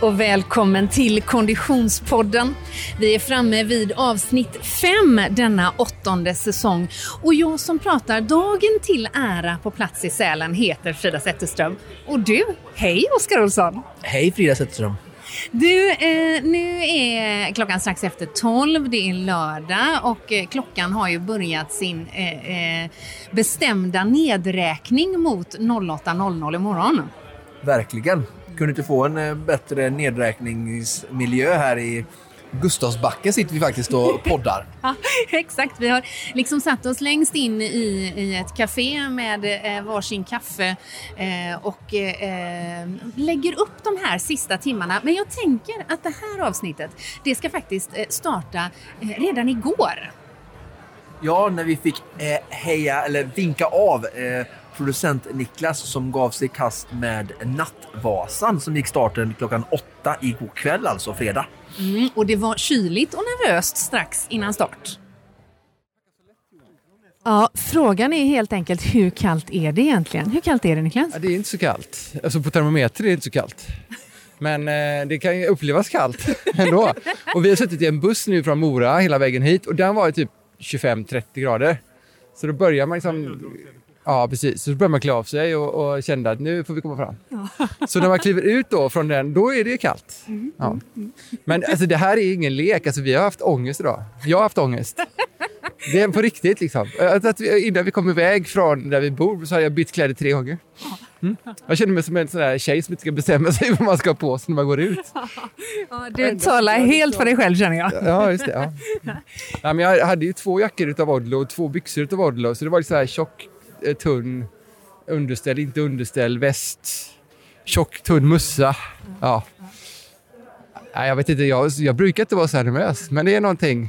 och välkommen till Konditionspodden. Vi är framme vid avsnitt fem denna åttonde säsong och jag som pratar dagen till ära på plats i Sälen heter Frida Zetterström. Och du, hej Oskar Olsson! Hej Frida Zetterström! Du, eh, nu är klockan strax efter tolv, det är lördag och eh, klockan har ju börjat sin eh, eh bestämda nedräkning mot 08.00 imorgon. Verkligen. Kunde inte få en eh, bättre nedräkningsmiljö här i Gustavsbacken sitter vi faktiskt och poddar. ja, exakt. Vi har liksom satt oss längst in i, i ett café med eh, varsin kaffe eh, och eh, lägger upp de här sista timmarna. Men jag tänker att det här avsnittet, det ska faktiskt eh, starta eh, redan igår. Ja, när vi fick eh, heja, eller vinka av eh, producent Niklas som gav sig i kast med Nattvasan som gick starten klockan åtta igår kväll, alltså fredag. Mm, och det var kyligt och nervöst strax innan start. Ja, frågan är helt enkelt hur kallt är det egentligen? Hur kallt är det Niklas? Ja, det är inte så kallt. Alltså på termometer är det inte så kallt. Men eh, det kan ju upplevas kallt ändå. Och vi har suttit i en buss nu från Mora hela vägen hit och den var typ 25-30 grader. Så då börjar man liksom Ja, precis. Så började man klä av sig och, och kände att nu får vi komma fram. Ja. Så när man kliver ut då från den, då är det kallt. Mm. Ja. Men alltså, det här är ingen lek. Alltså, vi har haft ångest idag. Jag har haft ångest. Det är på riktigt. Liksom. Att vi, innan vi kom iväg från där vi bor så har jag bytt kläder tre gånger. Mm. Jag känner mig som en sån där tjej som inte ska bestämma sig vad man ska ha på sig när man går ut. Ja, du talar helt för dig själv känner jag. Ja, just det. Ja. Ja, men jag hade ju två jackor av Odlo och två byxor av Odlo, så det var så här tjock tunn underställ, inte underställ, väst, tjock tunn mössa. Ja. Nej, jag vet inte, jag, jag brukar inte vara så här nervös, men det är någonting,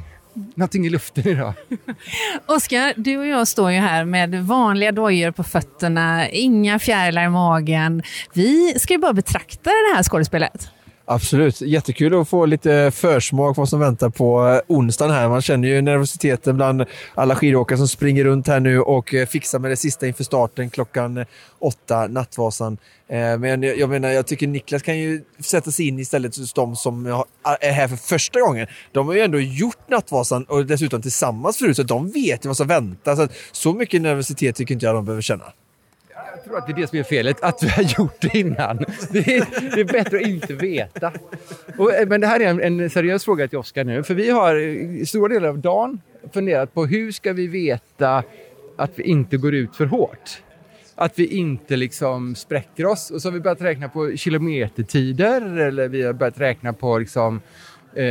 någonting i luften idag. Oskar, du och jag står ju här med vanliga dojor på fötterna, inga fjärilar i magen. Vi ska ju bara betrakta det här skådespelet. Absolut. Jättekul att få lite försmak vad som väntar på eh, onsdagen här. Man känner ju nervositeten bland alla skidåkare som springer runt här nu och eh, fixar med det sista inför starten klockan eh, åtta, Nattvasan. Men jag menar, jag tycker Niklas kan ju sätta sig in istället hos de som är här för första gången. De har ju ändå gjort Nattvasan och dessutom tillsammans förut, så de vet ju vad som väntar. Så, så mycket nervositet tycker inte jag de behöver känna. Jag tror att det är det som är felet, att vi har gjort det innan. Det är, det är bättre att inte veta. Och, eh, men det här är en, en seriös fråga till Oskar nu, för vi har i stora delar av dagen funderat på hur ska vi veta att vi inte går ut för hårt? Att vi inte liksom spräcker oss. Och så har vi börjat räkna på kilometertider eller vi har börjat räkna på liksom, eh,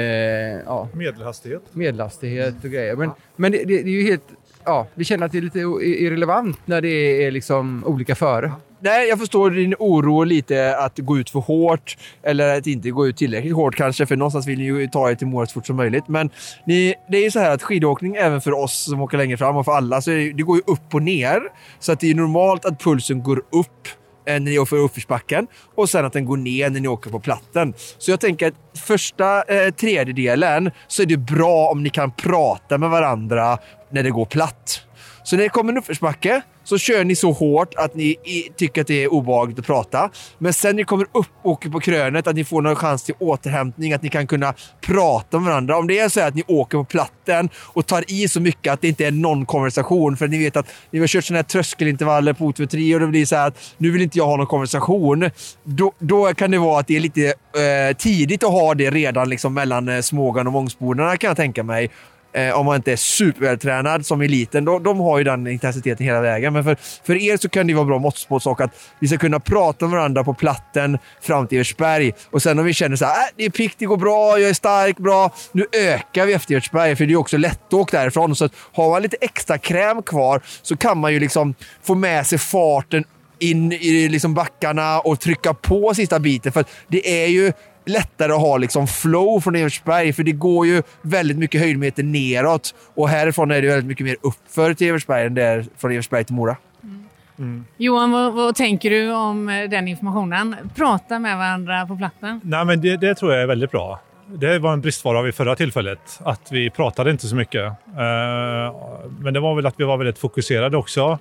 ja, medelhastighet. medelhastighet och grejer. Men, men det, det, det är ju helt ja, vi känner att det är lite irrelevant när det är liksom olika före. Nej, jag förstår din oro lite att gå ut för hårt eller att inte gå ut tillräckligt hårt kanske, för någonstans vill ni ju ta er till målet så fort som möjligt. Men ni, det är ju så här att skidåkning, även för oss som åker längre fram och för alla, så det, det går ju upp och ner. Så att det är normalt att pulsen går upp eh, när ni åker uppförsbacken och sen att den går ner när ni åker på platten. Så jag tänker att första eh, tredjedelen så är det bra om ni kan prata med varandra när det går platt. Så när det kommer en uppförsbacke så kör ni så hårt att ni tycker att det är obehagligt att prata. Men sen när ni kommer upp och åker på krönet, att ni får någon chans till återhämtning, att ni kan kunna prata med varandra. Om det är så att ni åker på platten och tar i så mycket att det inte är någon konversation, för ni vet att ni har kört sådana här tröskelintervaller på O2 och det blir så här att nu vill inte jag ha någon konversation. Då, då kan det vara att det är lite eh, tidigt att ha det redan liksom mellan eh, Smågan och Mångsbodarna kan jag tänka mig. Eh, om man inte är supertränad som eliten. De, de har ju den intensiteten hela vägen. Men för, för er så kan det vara bra måttspåsak att vi ska kunna prata med varandra på platten fram till Evertsberg. Och sen om vi känner så här, äh, det är piggt, det går bra, jag är stark, bra. Nu ökar vi efter Evertsberg, för det är också lättåkt därifrån. Så att har man lite extra kräm kvar så kan man ju liksom få med sig farten in i liksom backarna och trycka på sista biten. För det är ju lättare att ha liksom flow från Evertsberg, för det går ju väldigt mycket höjdmeter neråt. Och härifrån är det väldigt mycket mer uppför till Evertsberg än det är från Evertsberg till Mora. Mm. Mm. Johan, vad, vad, tänker du om eh, den informationen? Prata med varandra på platten? Nej, men det, det tror jag är väldigt bra. Det var en bristvara vid förra tillfället, att vi pratade inte så mycket. Eh, men det var väl att vi var väldigt fokuserade också.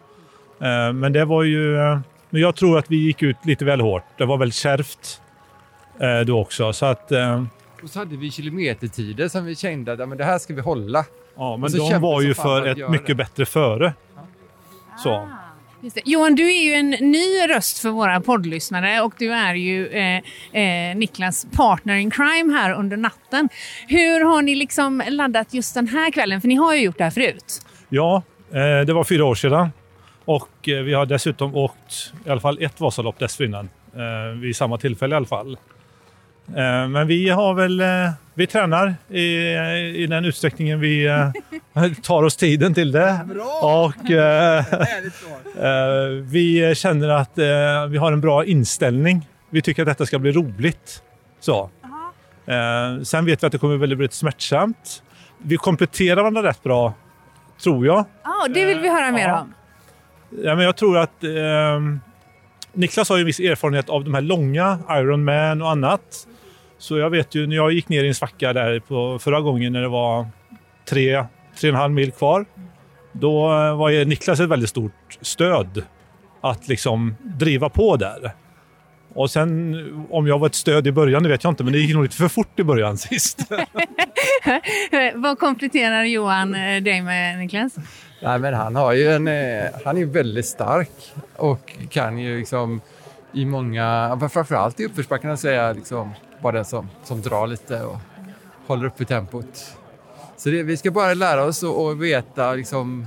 Eh, men det var ju... Men jag tror att vi gick ut lite väl hårt. Det var väldigt kärvt. Eh, då också. Så att, eh, Och så hade vi kilometertider som vi kände att ja, men det här ska vi hålla. ja, men så de var ju för ett mycket det. bättre före. Så. Just det. Johan, du är ju en ny röst för våra poddlyssnare och du är ju eh, eh, Niklas partner in crime här under natten. Hur har ni liksom laddat just den här kvällen? För ni har ju gjort det här förut. Ja, eh, det var fyra år sedan. Och eh, vi har dessutom åkt i alla fall ett Vasalopp dessförinnan. Eh, vid samma tillfälle i alla fall. Eh, men vi har väl... Eh, vi tränar i, i den utsträckningen vi eh, tar oss tiden till det. Och eh, eh, vi känner att vi har en bra inställning. Vi tycker att detta ska bli roligt. Så. Sen vet vi att det kommer bli väldigt smärtsamt. Vi kompletterar varandra rätt bra, tror jag. Ja, det vill vi höra mer om. Ja, men jag tror att Niklas har ju en viss erfarenhet av de här långa Ironman och annat. Så jag vet ju när jag gick ner i en svacka där på förra gången när det var tre, tre och en halv mil kvar. Då var ju Niklas ett väldigt stort stöd att liksom driva på där. Och sen om jag var ett stöd i början, det vet jag inte, men det gick nog lite för fort i början sist. Vad kompletterar Johan eh, dig med, Niklas? Nej, men han, har ju en, eh, han är ju väldigt stark och kan ju liksom i många, framförallt i uppförsbackarna säga liksom den som, som drar lite och håller uppe tempot. Så det, vi ska bara lära oss och, och veta liksom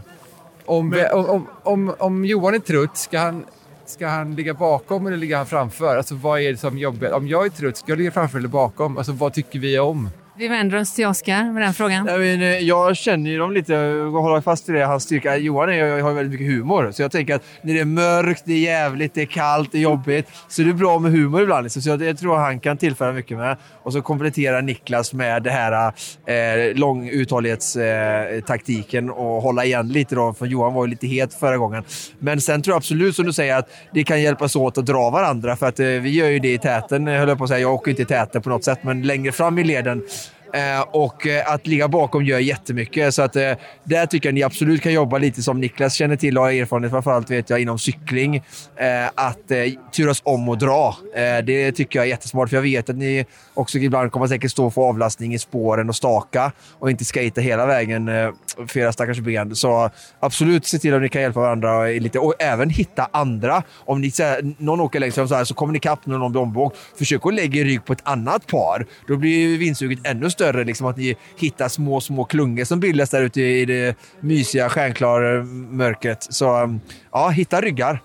om, vi, om, om, om, om Johan är trött, ska han, ska han ligga bakom eller ligger han framför? Alltså vad är det som jobbar? Om jag är trött, ska jag ligga framför eller bakom? Alltså vad tycker vi om? Vi vänder oss till Oskar med den frågan. Jag, men, eh, jag känner ju dem lite och håller fast vid det, hans styrka. Johan är, har ju väldigt mycket humor. Så jag tänker att när det är mörkt, det är jävligt, det är kallt, det är jobbigt. Så det är bra med humor ibland. Liksom. Så jag, jag tror han kan tillföra mycket med. Och så kompletterar Niklas med det här eh, lång uthållighetstaktiken eh, och hålla igen lite då. För Johan var ju lite het förra gången. Men sen tror jag absolut som du säger att det kan hjälpas åt att dra varandra. För att eh, vi gör ju det i täten, eh, höll jag på att säga. Jag åker inte i täten på något sätt, men längre fram i leden Eh, och eh, att ligga bakom gör jättemycket. Så att, eh, där tycker jag ni absolut kan jobba lite som Niklas känner till och har erfarenhet framförallt vet jag inom cykling. Eh, att eh, turas om och dra. Eh, det tycker jag är jättesmart. För jag vet att ni också ibland kommer säkert stå för avlastning i spåren och staka och inte skejta hela vägen eh, för era stackars ben. Så absolut se till att ni kan hjälpa varandra lite och även hitta andra. Om ni, så här, någon åker längst fram så här, så kommer ni ikapp när någon blir ombåkt. Försök att lägga er rygg på ett annat par. Då blir ju vindsuget ännu större. Liksom att ni hittar små, små klungor som bildas där ute i det mysiga, stjärnklara mörkret. Så ja, hitta ryggar.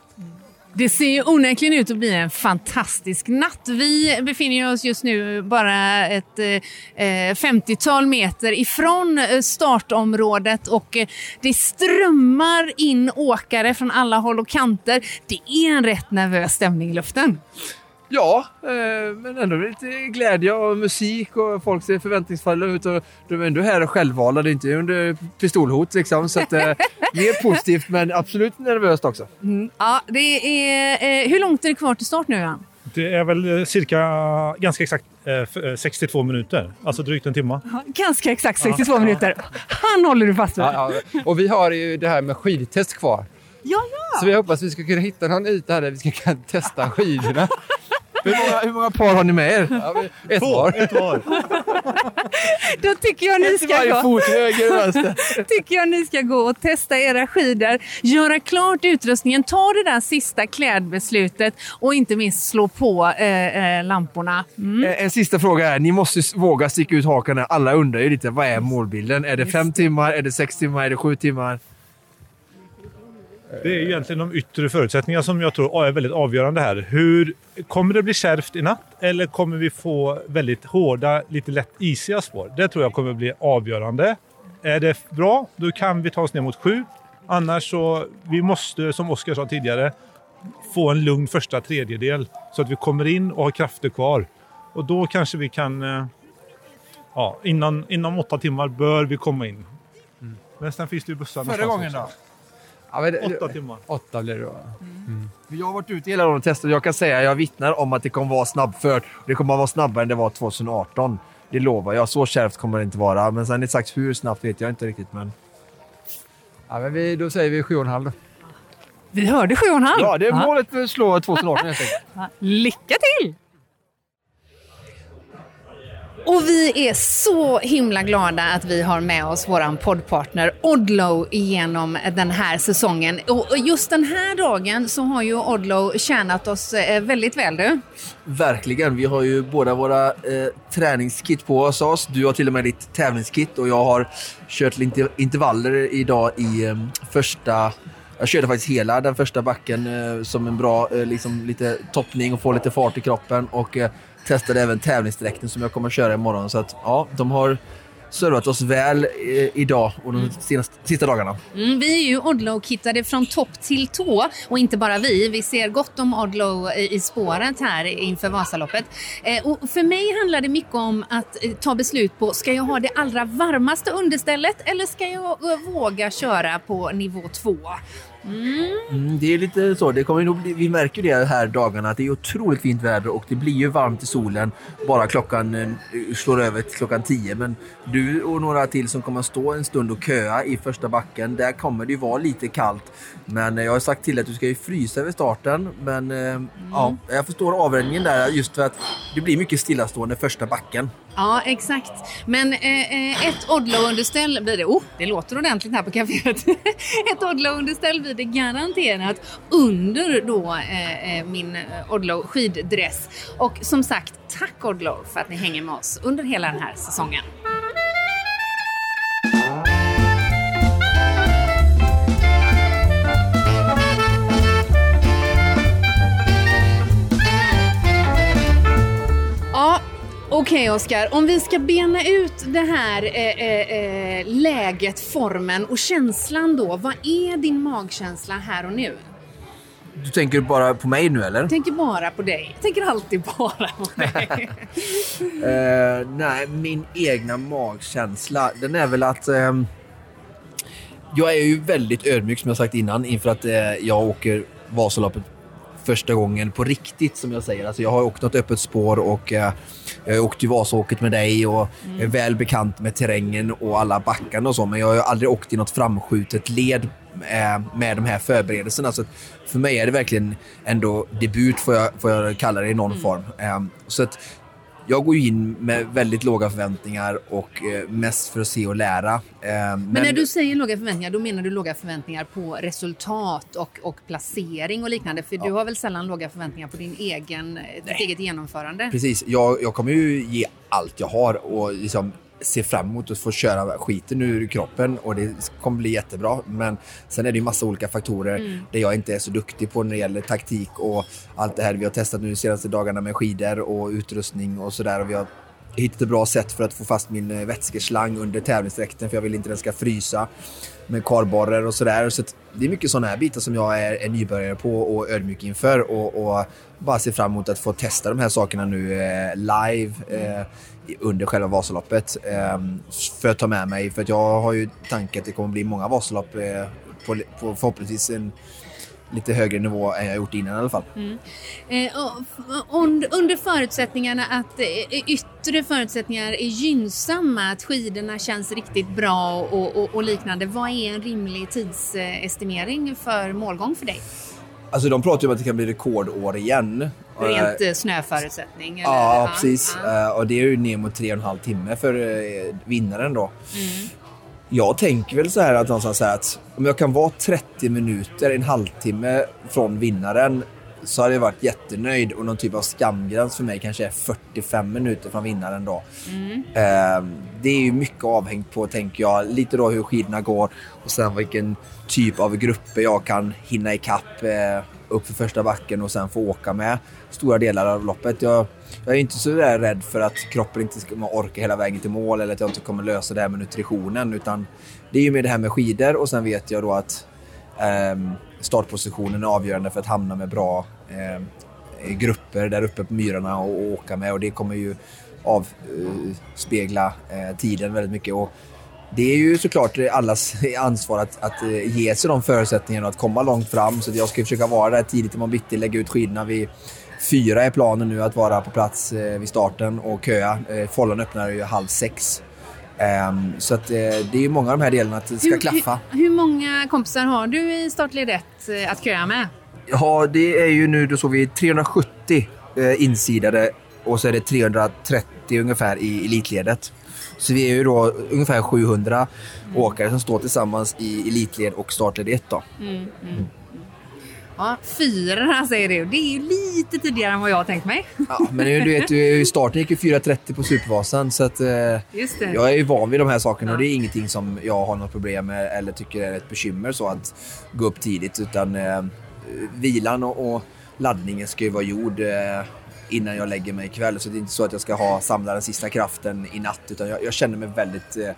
Det ser ju onekligen ut att bli en fantastisk natt. Vi befinner oss just nu bara ett eh, 50-tal meter ifrån eh, startområdet och eh, det strömmar in åkare från alla håll och kanter. Det är en rätt nervös stämning i luften. Ja, eh, men ändå lite glädje och musik och folk ser förväntningsfulla ut. Och de är ändå här och självvalda, det är inte under pistolhot liksom. Så att, eh, mer positivt men absolut nervöst också. Ja, det är, eh, hur långt är det kvar till start nu, Johan? Det är väl eh, cirka, ganska exakt eh, f- eh, 62 minuter. Alltså drygt en timme. Ganska exakt 62 minuter. Han håller du fast vid. Ja, ja. Och vi har ju det här med skidtest kvar. Ja, Så vi hoppas vi ska kunna hitta någon yta där vi ska kunna testa skidorna. Hur många, hur många par har ni med er? Ja, ett var. Ett var. Då tycker jag ni ska gå. fot, höger tycker jag ni ska gå och testa era skidor, göra klart utrustningen, ta det där sista klädbeslutet och inte minst slå på eh, eh, lamporna. Mm. Eh, En sista fråga här. Ni måste våga sticka ut hakan. Alla undrar ju lite, vad är målbilden? Är det fem timmar? Är det sex timmar? Är det sju timmar? Det är egentligen de yttre förutsättningarna som jag tror är väldigt avgörande här. Hur, kommer det bli kärvt i natt eller kommer vi få väldigt hårda, lite lätt isiga spår? Det tror jag kommer bli avgörande. Är det bra, då kan vi ta oss ner mot sju. Annars så, vi måste, som Oskar sa tidigare, få en lugn första tredjedel så att vi kommer in och har krafter kvar. Och då kanske vi kan... eh, Ja, innan, inom åtta timmar bör vi komma in. Men sen finns det ju bussar Förra gången då? Ja, men Åtta timmar. Åtta blir det då. För Jag har varit ute hela dagen och testat jag kan säga jag vittnar om att det kommer vara snabbfört. Det kommer att vara snabbare än det var 2018. Det lovar jag. Så kärvt kommer det inte vara. Men sen exakt hur snabbt vet jag inte riktigt. Men... Ja, men vi, då säger vi sju och en halv då. Vi hörde sju och en halv. Ja, det är målet för att slå 2018 helt enkelt. Lycka till! Och vi är så himla glada att vi har med oss våran poddpartner Odlow genom den här säsongen. Och just den här dagen så har ju Odlow tjänat oss eh, väldigt väl du. Verkligen. Vi har ju båda våra eh, träningskit på oss. Du har till och med ditt tävlingskit och jag har kört lite intervaller idag i eh, första jag körde faktiskt hela den första backen eh, som en bra eh, liksom, lite toppning och få lite fart i kroppen. Och eh, testade även tävlingsdräkten som jag kommer att köra imorgon. Så att, ja, de har servat oss väl eh, idag och de senaste, sista dagarna. Mm, vi är ju Odlo-kittade från topp till tå och inte bara vi. Vi ser gott om Odlo i, i spåret här inför Vasaloppet. Eh, och för mig handlar det mycket om att eh, ta beslut på, ska jag ha det allra varmaste understället eller ska jag eh, våga köra på nivå 2? Mm, det är lite så. Det kommer nog bli, vi märker det här dagarna att det är otroligt fint väder och det blir ju varmt i solen bara klockan eh, slår över till klockan 10. Men du och några till som kommer att stå en stund och köa i första backen, där kommer det ju vara lite kallt. Men jag har sagt till att du ska ju frysa över starten. Men eh, ja, jag förstår avvägningen där just för att det blir mycket stillastående första backen. Ja, exakt. Men eh, eh, ett Odlo-underställ blir det. Oh, det låter ordentligt här på kaféet. ett Odlo-underställ blir det garanterat under då eh, eh min Odlow Odlo skiddress. Och som sagt, tack Odlo för att ni hänger med oss under hela den här säsongen. Okej Oskar, om vi ska bena ut det här eh, eh, eh, läget, formen och känslan då. Vad är din magkänsla här och nu? Du tänker bara på mig nu eller? Jag tänker bara på dig. Jag tänker alltid bara på dig. Eh, nej, min egna magkänsla, den är väl att... ehm, jag är ju väldigt ödmjuk som jag sagt innan inför att eh, jag åker Vasaloppet första gången på riktigt som jag säger. Alltså jag har åkt något öppet spår och eh, jag har åkt ju Vasåket med dig och är väl bekant med terrängen och alla backarna och så. Men jag har aldrig åkt i något framskjutet led eh, med de här förberedelserna. Så för mig är det verkligen ändå debut får jag, får jag kalla det i någon form. Eh, så att jag går ju in med väldigt låga förväntningar och eh, mest för att se och lära. Eh, men Men när du säger låga förväntningar, då menar du låga förväntningar på resultat och, och placering och liknande? För du har väl sällan låga förväntningar på din egen, ditt eget genomförande? Precis, jag, jag kommer ju ge allt jag har och liksom se fram emot att få köra skiten ur kroppen och det kommer bli jättebra. Men sen är det ju massa olika faktorer Mm. där jag inte är så duktig på när det gäller taktik och allt det här vi har testat nu de senaste dagarna med skidor och utrustning och sådär. Vi har hittat ett bra sätt för att få fast min eh, vätskeslang under tävlingsdräkten för jag vill inte den ska frysa med kardborrar och sådär. Så det är mycket sådana här bitar som jag är, är nybörjare på och ödmjuk inför och, och bara ser fram emot att få testa de här sakerna nu eh, live eh, i- under själva Vasaloppet eh, för att ta med mig. För att jag har ju tanken att det kommer bli många Vasalopp eh, på, på förhoppningsvis en lite högre nivå än jag gjort innan i alla fall. Mm. Eh, och under förutsättningarna att eh, yttre förutsättningar är gynnsamma, att skidorna känns riktigt bra och, och, och liknande. Vad är en rimlig tidsestimering för målgång för dig? Alltså de pratar ju om att det kan bli rekordår igen. Rent Eh, eh, snöförutsättning? Eller? Ja, precis. ja. Eh, och det är ju ner mot tre och en halv timme för eh, vinnaren då. Mm. Jag tänker väl så här att någonstans så här att om jag kan vara 30 minuter, en halvtimme från vinnaren så hade jag varit jättenöjd och någon typ av skamgräns för mig kanske är 45 minuter från vinnaren då. Eh, det är ju mycket avhängt på, tänker jag, lite då hur skidorna går och sen vilken typ av grupper jag kan hinna ikapp eh, upp för första backen och sen få åka med stora delar av loppet. Jag, jag är inte så där rädd för att kroppen inte ska orka hela vägen till mål eller att jag inte kommer lösa det här med nutritionen utan det är ju med det här med skidor och sen vet jag då att ehm, startpositionen är avgörande för att hamna med bra ehm, grupper där uppe på myrarna och, och åka med och det kommer ju avspegla eh, tiden väldigt mycket. Och det är ju såklart allas ansvar att, att eh, ge sig de förutsättningarna och att komma långt fram. Så jag ska försöka vara där tidigt imorgon bitti, lägga ut skidorna vid fyra är planen nu att vara på plats eh, vid starten och köa. Eh, Follan öppnar ju halv sex. Ehm, så att, eh, det är ju många av de här delarna att det ska klaffa. Hur, hur många kompisar har du i startled 1 att köa med? Ja, det är ju nu, då såg vi 370 eh, insidade och så är det 330 ungefär i elitledet. Så vi är ju då ungefär 700 åkare som står tillsammans i elitled och startled 1 då. Ja, fyra säger du. Det är ju lite tidigare än vad jag har tänkt mig. Ja, men du vet, i starten gick ju 4.30 på Supervasan så att eh, jag är ju van vid de här sakerna och det är ingenting som jag har något problem med eller tycker är ett bekymmer så att gå upp tidigt utan eh, vilan och, och laddningen ska ju vara gjord eh, innan jag lägger mig ikväll. Så det är inte så att jag ska ha samla den sista kraften i natt utan jag, jag känner mig väldigt eh,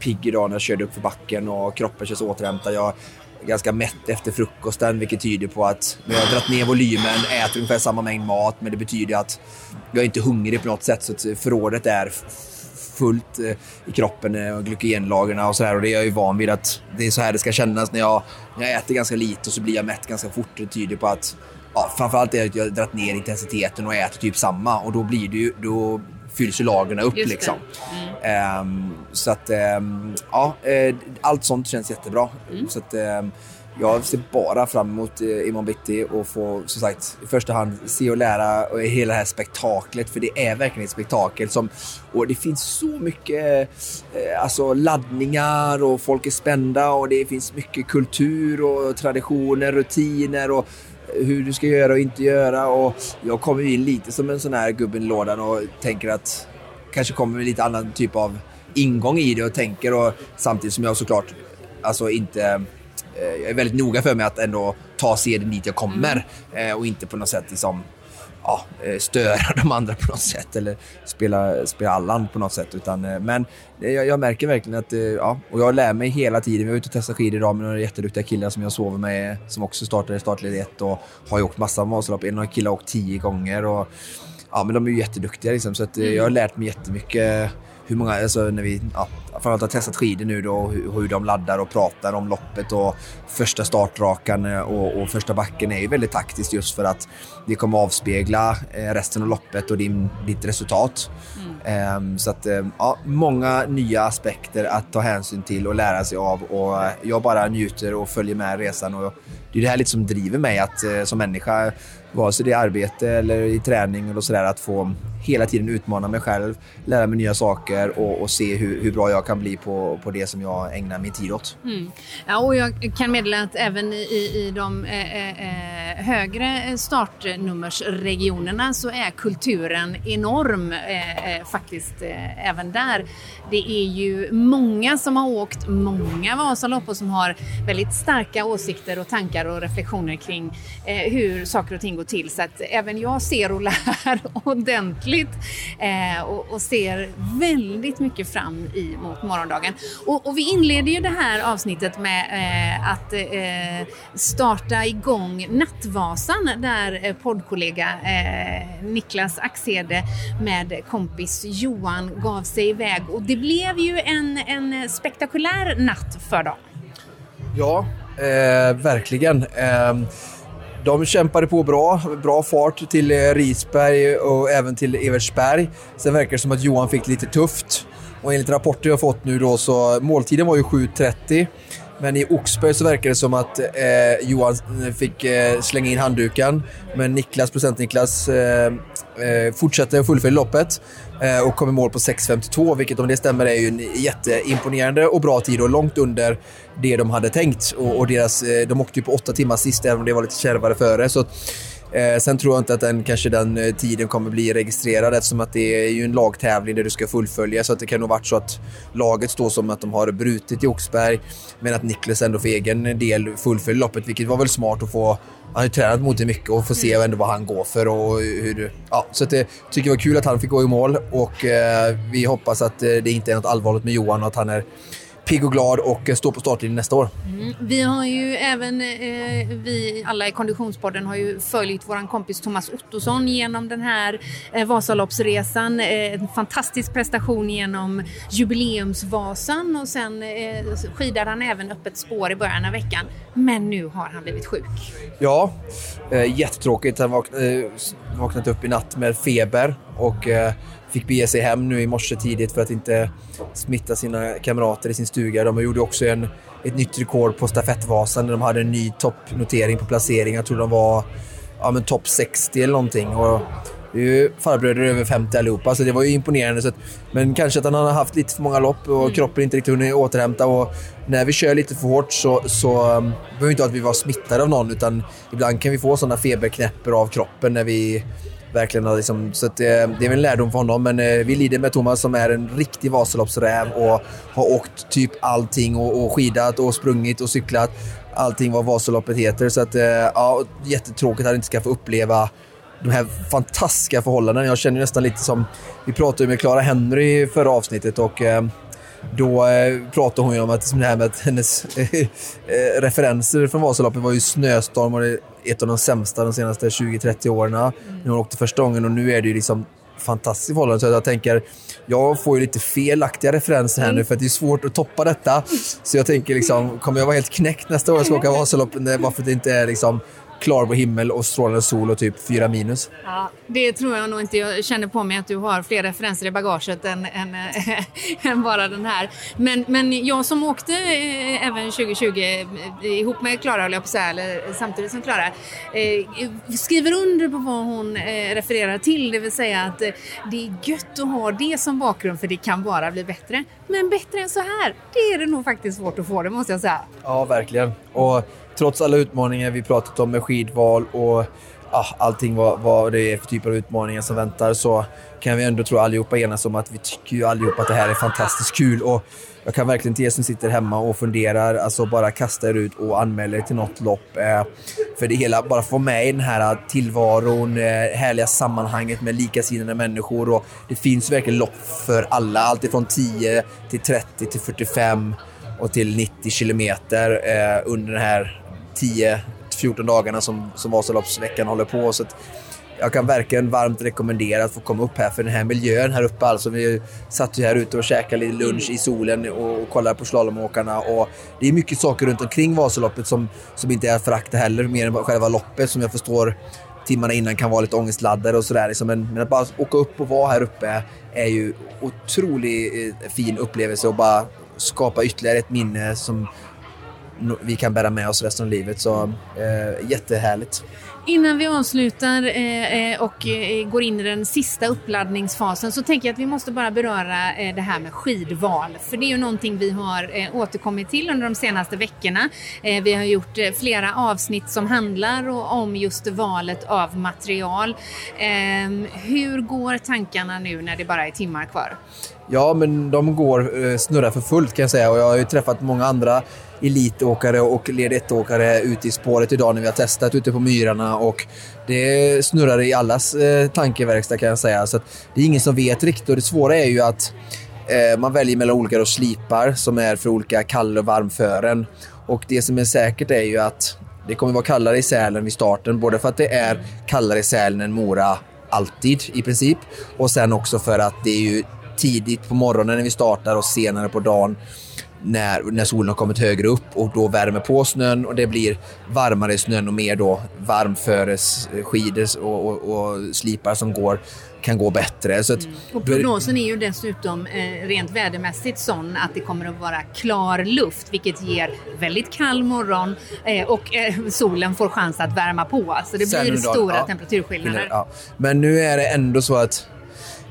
pigg idag när jag körde upp för backen och kroppen känns återhämtad. Jag är ganska mätt efter frukosten vilket tyder på att jag har dragit ner volymen, äter ungefär samma mängd mat men det betyder att jag är inte hungrig på något sätt så att förrådet är fullt eh, i kroppen eh, och glykogenlagren och sådär och det är jag ju van vid att det är så här det ska kännas när jag, när jag äter ganska lite och så blir jag mätt ganska fort. Det tyder på att ja, framförallt är att jag har dragit ner intensiteten och äter typ samma och då blir det ju, då fylls ju lagren upp liksom. Ehm, så att ehm, ja, eh, allt sånt känns jättebra. Så att ehm, jag ser bara fram emot eh, imorgon bitti och få som sagt i första hand se och lära och hela det här spektaklet för det är verkligen ett spektakel som och det finns så mycket eh, alltså laddningar och folk är spända och det finns mycket kultur och traditioner, rutiner och eh, hur du ska göra och inte göra och jag kommer in lite som en sån här gubben i lådan och tänker att kanske kommer med lite annan typ av ingång i det och tänker och samtidigt som jag såklart alltså inte eh, jag är väldigt noga för mig att ändå ta seden dit jag kommer eh, och inte på något sätt liksom ja, eh, störa de andra på något sätt eller spela, spela Allan på något sätt. Utan, eh, men eh, jag, jag märker verkligen att, eh, ja, och jag lär mig hela tiden. Vi var ute och testade skidor idag med några jätteduktiga killar som jag sover med, som också startade startled 1 och har ju åkt massa Vasalopp. En av killarna har åkt tio gånger och ja, men de är ju jätteduktiga liksom, så att, eh, jag har lärt mig jättemycket hur många, alltså när vi ja, framförallt har testat skidor nu då, och hur, hur de laddar och pratar om loppet och första startrakan eh, och, och första backen är ju väldigt taktiskt just för att det kommer avspegla eh, resten av loppet och din, ditt resultat. Ehm, så att eh, ja, många nya aspekter att ta hänsyn till och lära sig av och jag bara njuter och följer med resan och det är det här lite som driver mig att eh, som människa vare sig det är arbete eller i träning eller sådär att få hela tiden utmana mig själv, lära mig nya saker och, och se hur, hur bra jag kan bli på, på det som jag ägnar min tid åt. Mm. Ja, och jag kan meddela att även i, i de eh, eh, eh, högre startnummersregionerna så är kulturen enorm eh, eh, faktiskt eh, även där. Det är ju många som har åkt många Vasalopp och som har väldigt starka åsikter och tankar och reflektioner kring eh, hur saker och ting går till. Så att även jag ser och lär ordentligt eh, och, och ser väldigt mycket fram emot morgondagen. Och, och vi inleder ju det här avsnittet med eh, att eh, starta igång Nattvasan där eh, poddkollega eh, Niklas Axede med kompis Johan gav sig iväg och det blev ju en, en spektakulär natt för dem. Ja, eh, verkligen. Eh, de kämpade på bra, bra fart till eh, Risberg och även till Evertsberg. Sen verkar det som att Johan fick det lite tufft. Och enligt rapporter jag fått nu då så måltiden var ju 7.30. Men i Oxberg så verkar det som att eh, Johan eh, fick eh, slänga in handduken. Men Niklas, procent-Niklas, eh, eh, fortsätter och fullföljer loppet Eh, och kom i mål på 6.52, vilket om det stämmer är ju en jätteimponerande och bra tid och långt under det de hade tänkt. Och, och deras, eh, de åkte ju på åtta timmar sist, även om det var lite kärvare före. Så Eh, sen tror jag inte att den, kanske den eh, tiden kommer bli registrerad eftersom att det är ju en lagtävling där du ska fullfölja. Så att det kan nog varit så att laget står som att de har brutit i Oxberg men att Niklas ändå för egen del fullföljer loppet vilket var väl smart att få han har ju tränat mot det mycket och få se ändå vad han går för och hur... Ja, så att det tycker jag var kul att han fick gå i mål och eh, vi hoppas att eh, det inte är något allvarligt med Johan och att han är pigg och glad och står på startlinjen nästa år. Vi har ju även, eh, vi alla i Konditionspodden har ju följt våran kompis Thomas Ottosson genom den här eh, Vasaloppsresan. Eh, en fantastisk prestation genom Jubileumsvasan och sen eh, skidade han även upp ett spår i början av veckan. Men nu har han blivit sjuk. Ja, eh, jättetråkigt. Han vakn, eh, vaknat upp i natt med feber och eh, fick bege sig hem nu i morse tidigt för att inte smitta sina kamrater i sin stuga. De gjorde också en, ett nytt rekord på stafettvasan där de hade en ny toppnotering på placering. Jag tror de var ja, men topp 60 eller någonting. Och det är ju farbröder över 50 allihopa, så det var ju imponerande. Så att, men kanske att han har haft lite för många lopp och kroppen inte riktigt hunnit återhämta. Och när vi kör lite för hårt så, så um, behöver inte att vi var smittade av någon, utan ibland kan vi få sådana feberknäppar av kroppen när vi verkligen har liksom, så att, eh, det är väl en lärdom för honom. Men eh, vi lider med Thomas som är en riktig Vasaloppsräv och har åkt typ allting och, och skidat och sprungit och cyklat. Allting vad Vasaloppet heter. Så att, eh, ja, jättetråkigt att han inte ska få uppleva de här fantastiska förhållandena. Jag känner nästan lite som, vi pratade ju med Clara Henry i förra avsnittet och eh, då eh, pratade hon ju om att, det här med att hennes eh, referenser från Vasaloppet var ju snöstorm och det är ett av de sämsta de senaste 20-30 åren. När hon åkte första gången och nu är det ju liksom fantastiskt förhållande. Så jag tänker, jag får ju lite felaktiga referenser här nu för det är svårt att toppa detta. Så jag tänker liksom, kommer jag vara helt knäckt nästa år och ska åka Vasaloppet bara för att det inte är liksom klarblå himmel och strålande sol och typ fyra minus. Ja, det tror jag nog inte. Jag känner på mig att du har fler referenser i bagaget än, än, än bara den här. Men, men jag som åkte eh, även 2020 eh, ihop med Klara, höll jag på säga, eller samtidigt som Klara, eh, skriver under på vad hon refererar till. Det vill säga att det är gött att ha det som bakgrund för det kan bara bli bättre. Men bättre än så här, det är det nog faktiskt svårt att få det måste jag säga. Ja, verkligen. Och trots alla utmaningar vi pratat om med skidval och ah, allting vad, vad det är för typer av utmaningar som väntar så kan vi ändå tro allihopa enas om att vi tycker ju allihopa att det här är fantastiskt kul. Och jag kan verkligen till er som sitter hemma och funderar, alltså bara kasta er ut och anmäla er till något lopp. Eh, för det hela, bara få med i den här tillvaron, eh, härliga sammanhanget med likasinnade människor. Och det finns verkligen lopp för alla, alltifrån 10 till 30 till 45 och till 90 kilometer eh, under den här 10-14 dagarna som, som Vasaloppsveckan håller på. Så att jag kan verkligen varmt rekommendera att få komma upp här för den här miljön här uppe. Alltså, vi satt ju här ute och käkade lite lunch i solen och, och kollade på slalomåkarna. Och det är mycket saker runt omkring Vasaloppet som, som inte är att förakta heller, mer än själva loppet som jag förstår timmarna innan kan vara lite ångestladdade och sådär. Liksom. Men, men, att bara åka upp och vara här uppe är ju otroligt eh, fin upplevelse och bara skapa ytterligare ett minne som vi kan bära med oss resten av livet. Så eh, jättehärligt. Innan vi avslutar eh, eh, och eh, går in i den sista uppladdningsfasen så tänker jag att vi måste bara beröra eh, det här med skidval. För det är ju någonting vi har eh, återkommit till under de senaste veckorna. Eh, vi har gjort eh, flera avsnitt som handlar om just valet av material. Ehm, hur går tankarna nu när det bara är timmar kvar? Ja, men de går eh, snurrar för fullt kan jag säga och jag har ju träffat många andra elitåkare och led 1-åkare ute i spåret idag när vi har testat ute på myrarna och det snurrar i allas eh, tankeverkstad kan jag säga. Så det är ingen som vet riktigt och det svåra är ju att eh, man väljer mellan olika då slipar som är för olika kall och varmfören. Och det som är säkert är ju att det kommer vara kallare i Sälen vid starten, både för att det är kallare i Sälen än Mora alltid i princip och sen också för att det är ju tidigt på morgonen när vi startar och senare på dagen när, när solen har kommit högre upp och då värmer på snön och det blir varmare i snön och mer då varmföresskidor och, och, och slipar som går kan gå bättre. Så att, mm. Och prognosen är ju dessutom eh, rent vädermässigt sån att det kommer att vara klar luft vilket ger väldigt kall morgon eh, och eh, solen får chans att värma på. Så det blir stora ja, temperaturskillnader. Ja. Men nu är det ändå så att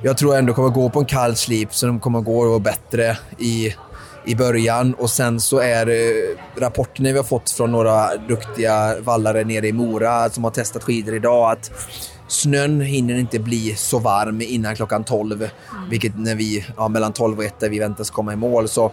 jag tror ändå kommer gå på en kall slip så de kommer gå bättre i i början och sen så är eh, rapporterna vi har fått från några duktiga vallare nere i Mora som har testat skidor idag att snön hinner inte bli så varm innan klockan 12. Mm. Vilket när vi, ja, mellan 12 och 1 där vi väntas komma i mål. Så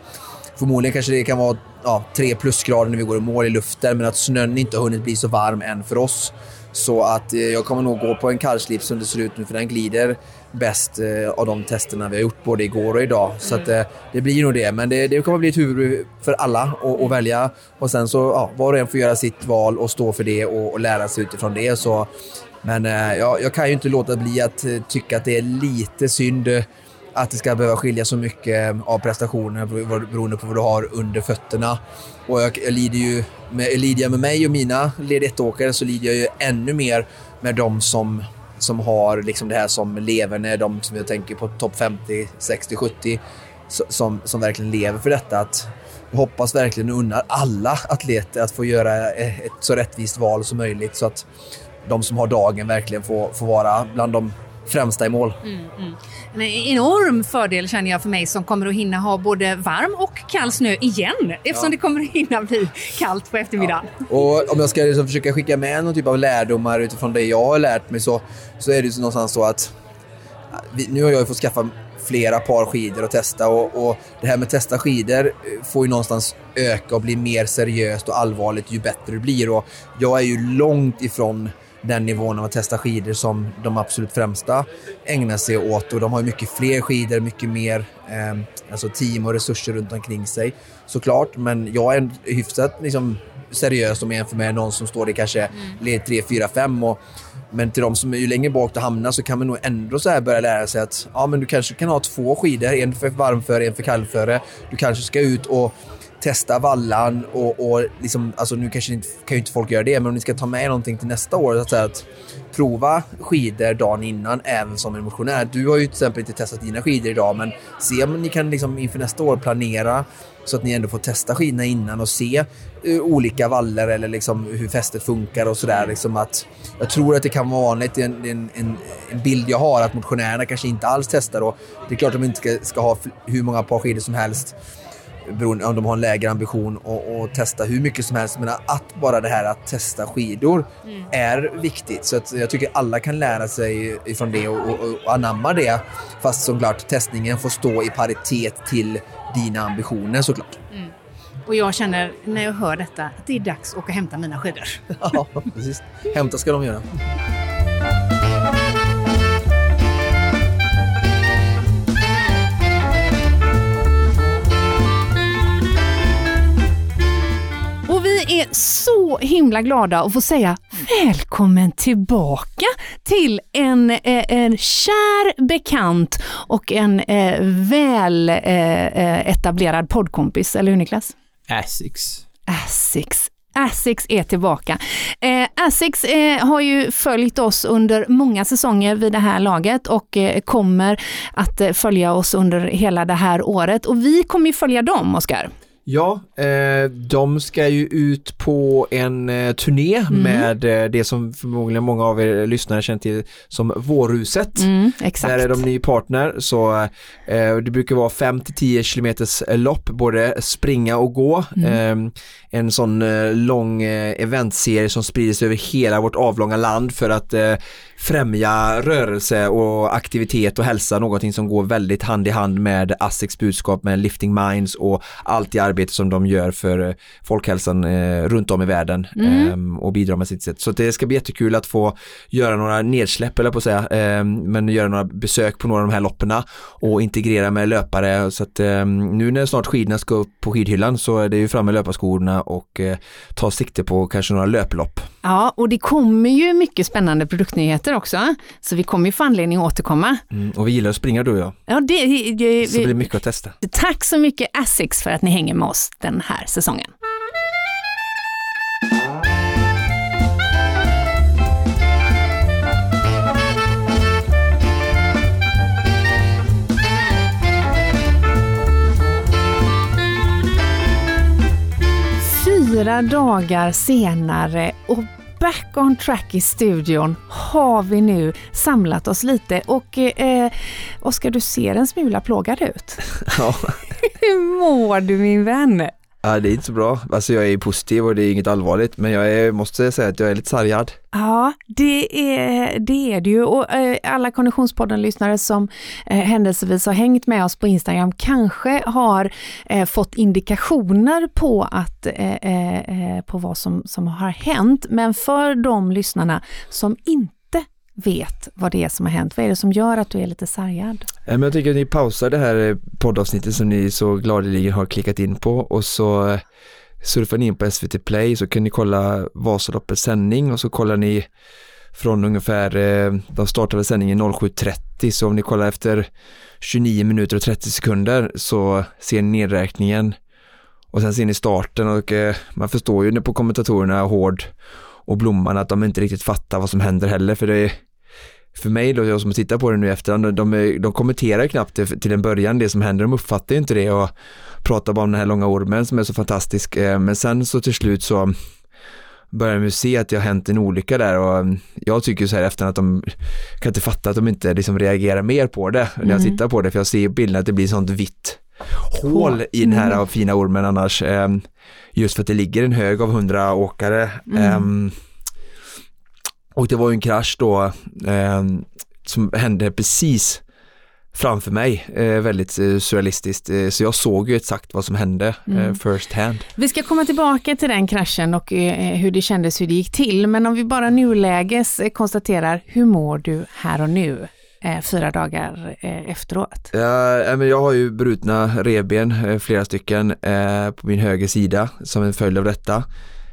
förmodligen kanske det kan vara ja, 3 plusgrader när vi går i mål i luften men att snön inte har hunnit bli så varm än för oss. Så att eh, jag kommer nog gå på en kallslips som det ser ut nu för den glider bäst eh, av de testerna vi har gjort både igår och idag. Så att, eh, det blir nog det. Men det, det kommer bli ett huvud för alla att välja. Och sen så ja, var och en får göra sitt val och stå för det och, och lära sig utifrån det. Så, men eh, ja, jag kan ju inte låta bli att eh, tycka att det är lite synd eh, att det ska behöva skilja så mycket eh, av prestationer beroende på vad du har under fötterna. Och jag, jag lider ju med, lider jag med mig och mina led 1-åkare så lider jag ju ännu mer med de som som har liksom det här som lever, när de som jag tänker på topp 50, 60, 70 som, som verkligen lever för detta. Att jag hoppas verkligen och unnar alla atleter att få göra ett så rättvist val som möjligt så att de som har dagen verkligen får, får vara bland de främsta i mål. En enorm fördel känner jag för mig som kommer att hinna ha både varm och kall snö igen eftersom det kommer att hinna bli kallt på eftermiddagen. Och om jag ska liksom försöka skicka med någon typ av lärdomar utifrån det jag har lärt mig så, så är det ju så någonstans så att vi, nu har jag ju fått skaffa flera par skidor att testa och, och det här med att testa skidor eh, får ju någonstans öka och bli mer seriöst och allvarligt ju bättre det blir och jag är ju långt ifrån den nivån av att testa skidor som de absolut främsta ägnar sig åt. Och de har mycket fler skidor, mycket mer eh, alltså team och resurser runt omkring sig såklart. Men jag är hyfsat liksom, seriös om jag jämför med någon som står i kanske led 3, 4, 5 och men till de som är ju längre bak du hamnar så kan man nog ändå så här börja lära sig att ja, men du kanske kan ha två skidor, en för varmföre, en för kallföre. Du kanske ska ut och testa vallan och, och liksom, alltså nu kanske inte, kan ju inte folk göra det, men om ni ska ta med någonting till nästa år, att, säga, att prova skidor dagen innan även som en motionär. Du har ju till exempel inte testat dina skidor idag, men se om ni kan liksom inför nästa år planera så att ni ändå får testa skidorna innan och se uh, olika vallar eller liksom hur fästet funkar och sådär. Liksom att, jag tror att det kan vara vanligt, det är en, en, en, en bild jag har, att motionärerna kanske inte alls testar. Och det är klart att de inte ska, ska ha hur många par skidor som helst beroende om de har en lägre ambition och, och testa hur mycket som helst. Men att bara det här att testa skidor Mm. är viktigt. Så att jag tycker alla kan lära sig ifrån det och, och, och anamma det. Fast såklart testningen får stå i paritet till dina ambitioner såklart. Och jag känner när jag hör detta att det är dags att åka och hämta mina skidor. Ja, precis. Hämta ska de göra. Vi är så himla glada att få säga välkommen tillbaka till en, eh, en kär bekant och en eh, väl eh, etablerad poddkompis, eller hur Niklas? Asics. Asics. Asics är tillbaka. Eh, Asics eh, har ju följt oss under många säsonger vid det här laget och eh, kommer att följa oss under hela det här året. Och vi kommer ju följa dem, Oskar. Ja, eh, de ska ju ut på en eh, turné med eh, det som förmodligen många av er lyssnare känner till som Vårhuset. Mm, exakt. Där är de ny partner så eh, det brukar vara 5-10 kilometers lopp, både springa och gå. Mm. Eh, en sån eh, lång eh, eventserie som sprider sig över hela vårt avlånga land för att eh, främja rörelse och aktivitet och hälsa, någonting som går väldigt hand i hand med ASSIQs budskap med Lifting Minds och allt det arbete som de gör för eh, folkhälsan eh, runt om i världen eh, och bidrar med sitt sätt. Så det ska bli jättekul att få göra några nedsläpp eller på att säga, eh, men göra några besök på några av de här lopperna och integrera med löpare så att eh, nu när snart skidorna ska upp på skidhyllan så är det ju fram med löparskorna och eh, ta sikte på kanske några löplopp. Ja, och det kommer ju mycket spännande produktnyheter också, så vi kommer ju få anledning att återkomma. Mm, och vi gillar att springa du och jag, Ja, det, det, så det blir mycket att testa. Tack så mycket Asics för att ni hänger med oss den här säsongen. Fyra dagar senare och back on track i studion har vi nu samlat oss lite och eh, Oskar, du ser en smula plågad ut. Ja. Hur mår du min vän? Ja, det är inte så bra. Alltså jag är positiv och det är inget allvarligt, men jag är, måste säga att jag är lite sargad. Ja, det är det är det ju. Och eh, alla Konditionspodden-lyssnare som eh, händelsevis har hängt med oss på Instagram kanske har eh, fått indikationer på, att, eh, eh, eh, på vad som, som har hänt. Men för de lyssnarna som inte vet vad det är som har hänt, vad är det som gör att du är lite sargad? Eh, jag tycker att ni pausar det här eh, poddavsnittet som ni så gladeligen har klickat in på. Och så eh, surfar ni in på SVT Play så kan ni kolla Vasaloppets sändning. Och så kollar ni från ungefär, de startade sändningen 07.30 så om ni kollar efter 29 minuter och 30 sekunder så ser ni nedräkningen. Och sen ser ni starten och man förstår ju på kommentatorerna Hård och Blomman att de inte riktigt fattar vad som händer heller för det är för mig då, jag som tittar på det nu i efterhand, de, de, de kommenterar knappt det till en början det som händer, de uppfattar inte det och pratar bara om den här långa ormen som är så fantastisk, eh, men sen så till slut så börjar att se att det har hänt en olycka där och mm, jag tycker så här efter att de kan inte fatta att de inte liksom reagerar mer på det när jag Mm. tittar på det för jag ser i bilden att det blir sånt vitt hål i den här fina ormen annars ehm, just för att det ligger en hög av hundra åkare Ehm, och det var ju en krasch då ehm, som hände precis framför mig, eh, väldigt eh, surrealistiskt. Eh, så jag såg ju exakt vad som hände eh, first hand. Vi ska komma tillbaka till den kraschen och hur det kändes, hur det gick till. Men om vi bara nuläges konstaterar, hur mår du här och nu, Eh, fyra dagar eh, efteråt? Ja, eh, men jag har ju brutna revben, eh, flera stycken, eh, på min höger sida som en följd av detta.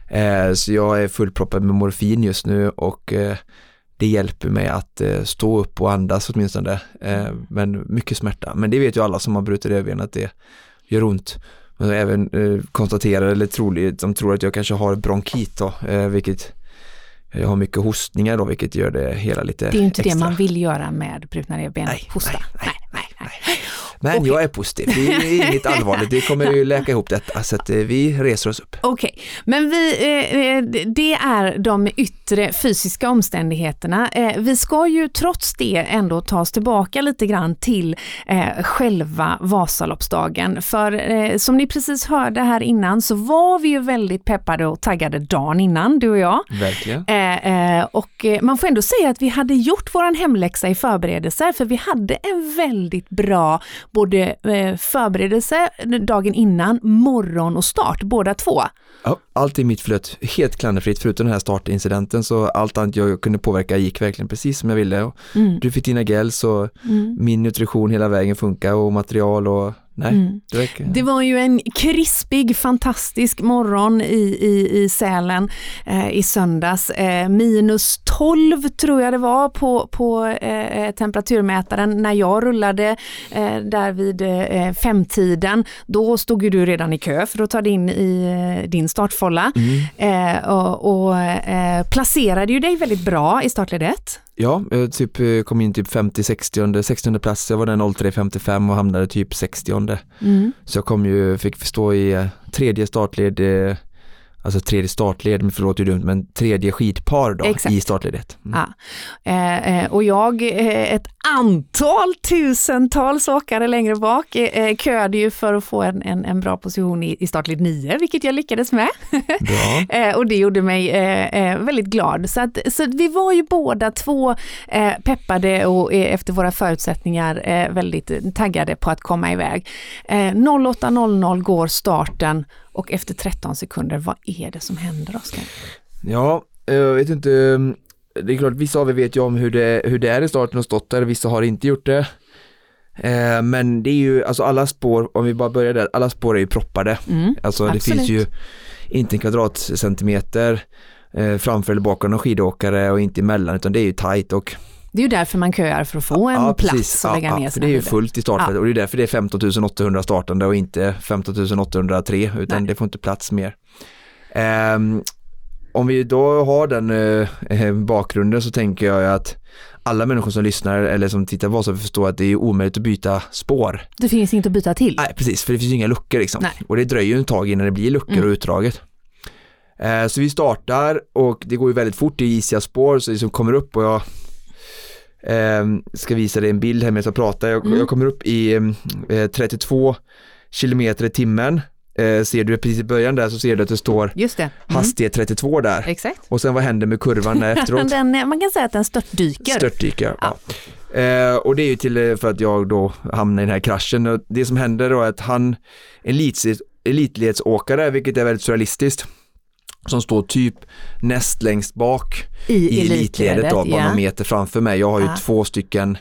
Eh, så jag är fullproppad med morfin just nu och eh, det hjälper mig att eh, stå upp och andas åtminstone. Eh, men mycket smärta. Men det vet ju alla som har brutit revben att det gör ont. Men även eh, konstaterar, eller troligt, de tror att jag kanske har bronkit då, eh, vilket jag har mycket hostningar då, vilket gör det hela lite Det är ju inte extra. det man vill göra med brutna revben, hosta. nej, nej, nej, nej. Men Okej. jag är positiv, det är inget allvarligt, det kommer ju läka ihop detta så att eh, vi reser oss upp. Okej, men vi, eh, eh, det är de yttre fysiska omständigheterna. Vi ska ju trots det ändå ta oss tillbaka lite grann till själva Vasaloppsdagen. För som ni precis hörde här innan så var vi ju väldigt peppade och taggade dagen innan, du och jag. Verkligen. Och man får ändå säga att vi hade gjort våran hemläxa i förberedelser för vi hade en väldigt bra både eh, förberedelse dagen innan, morgon och start, båda två. Ja, allt i mitt flöt helt klanderfritt förutom den här startincidenten så allt annat jag kunde påverka gick verkligen precis som jag ville. Mm. Du fick dina gels och min nutrition hela vägen funkar och material och nej, det verkar... Det var ju en krispig, fantastisk morgon i, i, i Sälen eh, i söndags. Eh, minus 12 tror jag det var på, på eh, temperaturmätaren när jag rullade eh, där vid eh, femtiden. Då stod ju du redan i kö för att ta dig in i eh, din startfolla eh, och, och eh, placerade ju dig väldigt bra i startled 1. Ja, jag typ eh, kom in typ 50, 60, 60 plats, jag var den 03.55 och hamnade typ 60 Så jag kom ju, fick stå i eh, tredje startled, eh, alltså tredje startled, men förlåt det är dumt, men tredje skidpar då Exakt. i startledet. Mm. Ja. Eh, eh, och jag, eh, ett antal tusentals åkare längre bak, eh, eh, köade ju för att få en, en, en bra position i, i startled 9, vilket jag lyckades med. Eh, och det gjorde mig väldigt glad. Så, att, så att vi var ju båda två peppade och efter våra förutsättningar väldigt taggade på att komma iväg. Eh, 08.00 går starten och efter 13 sekunder, vad är det som händer Oskar? Ja, eh, jag vet inte. mm, Det är klart, vissa av er vet ju om hur det, hur det är i starten och stått där, vissa har inte gjort det. Eh, Men det är ju, alltså alla spår, om vi bara börjar där, alla spår är ju proppade. Mm, Alltså det absolut. finns ju inte en kvadratcentimeter eh, framför eller bakom någon skidåkare och inte emellan utan det är ju tajt och Det är ju därför man köar för att få en plats att lägga ner för sina det är ju fullt i startfältet och det är därför det är 15 800 startande och inte 15 803 utan Nej. det får inte plats mer. Ehm, om vi då har den eh, eh, bakgrunden så tänker jag att alla människor som lyssnar eller som tittar på oss förstår att det är omöjligt att byta spår. Det finns inte att byta till. Nej, precis, för det finns ju inga luckor liksom. Nej. Och det dröjer ju en tag innan det blir luckor Mm. och utdraget. Eh, så vi startar och det går ju väldigt fort, det är isiga spår så det som kommer upp och jag eh, ska visa dig en bild här medan jag pratar. Jag, Mm. jag kommer upp i eh, 32 kilometer i timmen. Eh, ser du precis i början där så ser du att det står Just det. Mm. hastighet 32 där. Exakt. Och sen vad händer med kurvan efteråt? Den, eh, man kan säga att den störtdyker. Störtdyker, ja. Eh, och det är ju till eh, för att jag då hamnar i den här kraschen. Och det som händer då är att han, en elitleds- elitledsåkare, vilket är väldigt surrealistiskt, som står typ näst längst bak I, i elitledet då, bara ja. någon meter framför mig. Jag har ju Ja. två stycken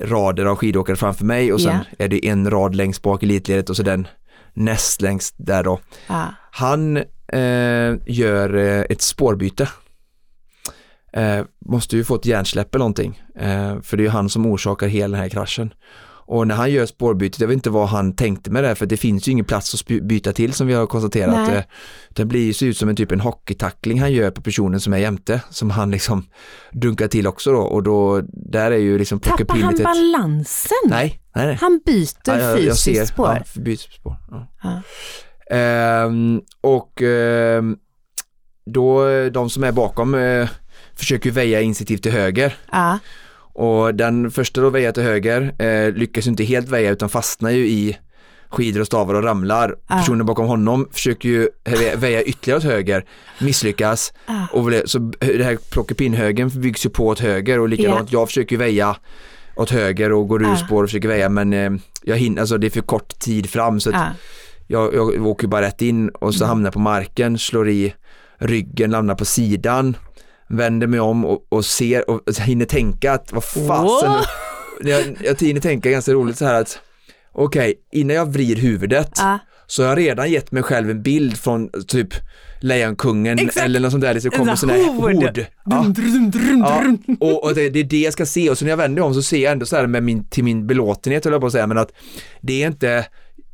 rader av skidåkare framför mig och sen är det en rad längst bak i elitledet och så den näst längst där då. Ja. Han eh, gör eh, ett spårbyte. Eh, måste ju få ett hjärnsläpp eller någonting. Eh, för det är ju han som orsakar hela den här kraschen. Och när han gör spårbytet, jag vet inte vad han tänkte med det, för det finns ju ingen plats att byta till som vi har konstaterat. Nej. Eh, det blir ju ser ut som en typ en hockeytackling han gör på personen som är jämte, som han liksom dunkar till också då. Och då, där är ju liksom Tappar han pinnet ett... balansen? Nej, nej, nej. Han byter Ja, jag, jag fysiskt ser, spår? Ja, byter spår. Ja. Ja. Ehm, och ehm, då, de som är bakom eh, försöker väja instinktivt till höger. Ja. Och den första då väjar till höger eh, lyckas inte helt väja utan fastnar ju i skidor och stavar och ramlar. Ah. Personen bakom honom försöker ju vä- väja ytterligare åt höger, misslyckas. Ah. Och så det här plockepinhögen byggs ju på åt höger och likadant, jag försöker ju väja åt höger och går ur Ah. spår och försöker väja men eh, jag hinner, alltså det är för kort tid fram så att Ja. jag, jag åker bara rätt in och så hamnar jag på marken, slår i ryggen, landar på sidan, vänder mig om och, och ser och hinner tänka att vad fasen, jag, jag hinner tänka ganska roligt så här att okej, innan jag vrider huvudet Ja. så har jag redan gett mig själv en bild från typ Lejonkungen Exakt. eller något sånt där, det komma En sån sån här här hord. hord. Ja. Ja, och, och det, det är det jag ska se och så när jag vänder mig om så ser jag ändå så här med min, till min belåtenhet höll jag på att säga, men att det är inte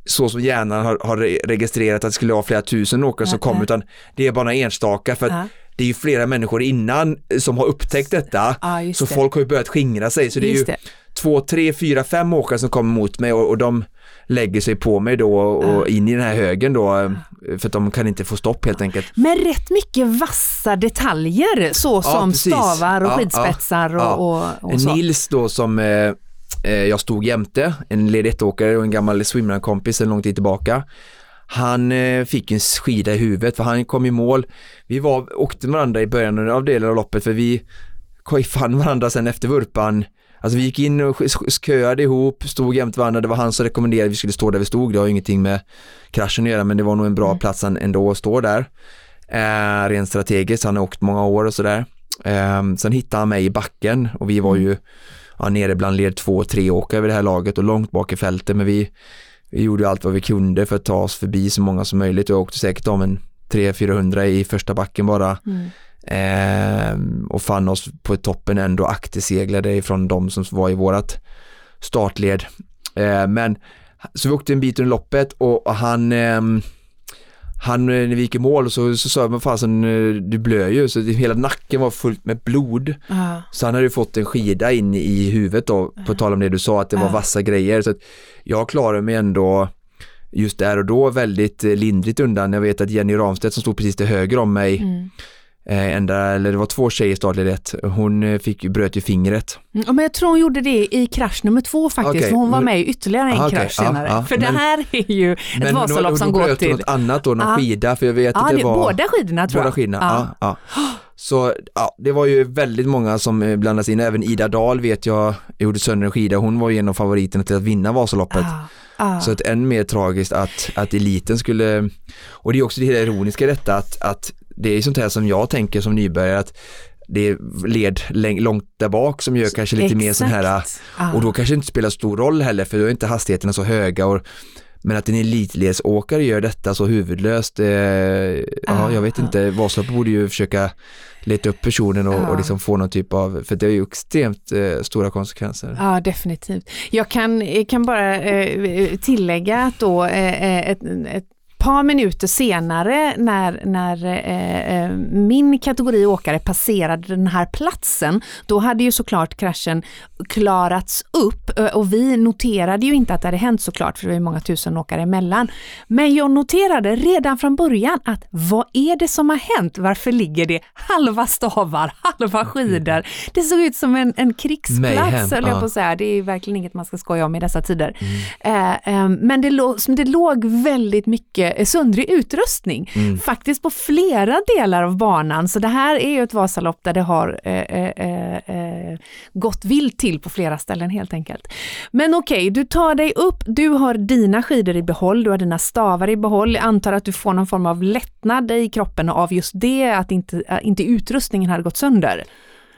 så som hjärnan har, har re- registrerat att det skulle vara flera tusen åkare som kom utan det är bara enstaka för att Ja. Det är ju flera människor innan som har upptäckt detta Ja, just så det. folk har ju börjat skingra sig så det är ju Just det. två, tre, fyra, fem åkare som kommer mot mig och, och de lägger sig på mig då och in i den här högen då eh, för att de kan inte få stopp helt enkelt. Men rätt mycket vassa detaljer så som precis. stavar och Ja, skidspetsar ja, och, ja. och, och så. Nils då som eh, eh, jag stod jämte, en led 1-åkare och en gammal swimrun-kompis en lång tid tillbaka. Han eh, fick en skida i huvudet för han kom i mål. Vi var, åkte varandra i början av delen av loppet för vi fann varandra sen efter vurpan. Alltså vi gick in och köade ihop, stod jämte varandra. Det var han som rekommenderade att vi skulle stå där vi stod. Det har ingenting med kraschen att göra men det var nog en bra plats än- ändå att stå där. Eh, rent strategiskt, han har åkt många år och sådär. Eh, sen hittade han mig i backen och vi var ju ja, nere bland led två och tre åkare vid det här laget och långt bak i fältet men vi, vi gjorde allt vad vi kunde för att ta oss förbi så många som möjligt och jag åkte säkert om en 300-400 i första backen bara Mm. Ehm, och fann oss på toppen ändå akterseglade ifrån de som var i vårat startled. Ehm, men så vi åkte en bit under loppet och och han ehm, han, eh, när vi gick i mål så, så sa jag, men fasen eh, du blöder ju, så hela nacken var fullt med blod. Ja. Så han hade ju fått en skida in i huvudet då, på tal om det du sa, att det var vassa grejer. Så jag klarade mig ändå just där och då väldigt eh, lindrigt undan. Jag vet att Jenny Ramstedt som stod precis till höger om mig, Mm. Eh, ända, eller det var två tjejer i ett, hon eh, fick, bröt ju fingret. Mm, Men jag tror hon gjorde det i krasch nummer två faktiskt, Okej, för hon var men- med i ytterligare en Ah, okej, krasch ja, senare. ja, för det men- här är ju ett Men Vasalopp som går till... något annat då, någon Ja. skida, för jag vet Ja, att det det är var båda skidorna tror båda jag. skidorna. Ja. Ja. Ja, Så ja, det var ju väldigt många som eh, blandas in, även Ida Dahl vet jag gjorde sönder en skida, hon var ju en av favoriterna till att vinna Vasaloppet. Ah, ah. Så att än mer tragiskt att, att eliten skulle, och det är också det ironiska i detta att, att det är sånt här som jag tänker som nybörjare att det är led långt där bak som gör kanske lite mer sån här Exakt. Och då kanske det inte spelar stor roll heller för då är inte hastigheterna så höga och men att en elitledsåkare gör detta så huvudlöst, eh, ja jag vet inte, Vasaloppet borde ju försöka leta upp personen och, Ja. och liksom få någon typ av, för det är ju extremt eh, stora konsekvenser. Ja, definitivt. Jag kan, kan bara eh, tillägga att då eh, eh, ett, ett par minuter senare när, när eh, eh, min kategori åkare passerade den här platsen, då hade ju såklart kraschen klarats upp eh, och vi noterade ju inte att det hade hänt såklart, för det var ju många tusen åkare emellan. Men jag noterade redan från början att vad är det som har hänt? Varför ligger det halva stavar, halva skidor? Det såg ut som en, en krigsplats, höll jag ja. på att säga. Det är verkligen inget man ska skoja om i dessa tider. Eh, eh, men det, låg, det låg väldigt mycket eh, söndrig utrustning, faktiskt på flera delar av banan. Så det här är ju ett Vasalopp där det har eh, eh, eh, eh, gått vilt till på flera ställen helt enkelt. Men okej, du tar dig upp, du har dina skidor i behåll, du har dina stavar i behåll. Jag antar att du får någon form av lättnad i kroppen av just det, att inte, äh, inte utrustningen hade gått sönder.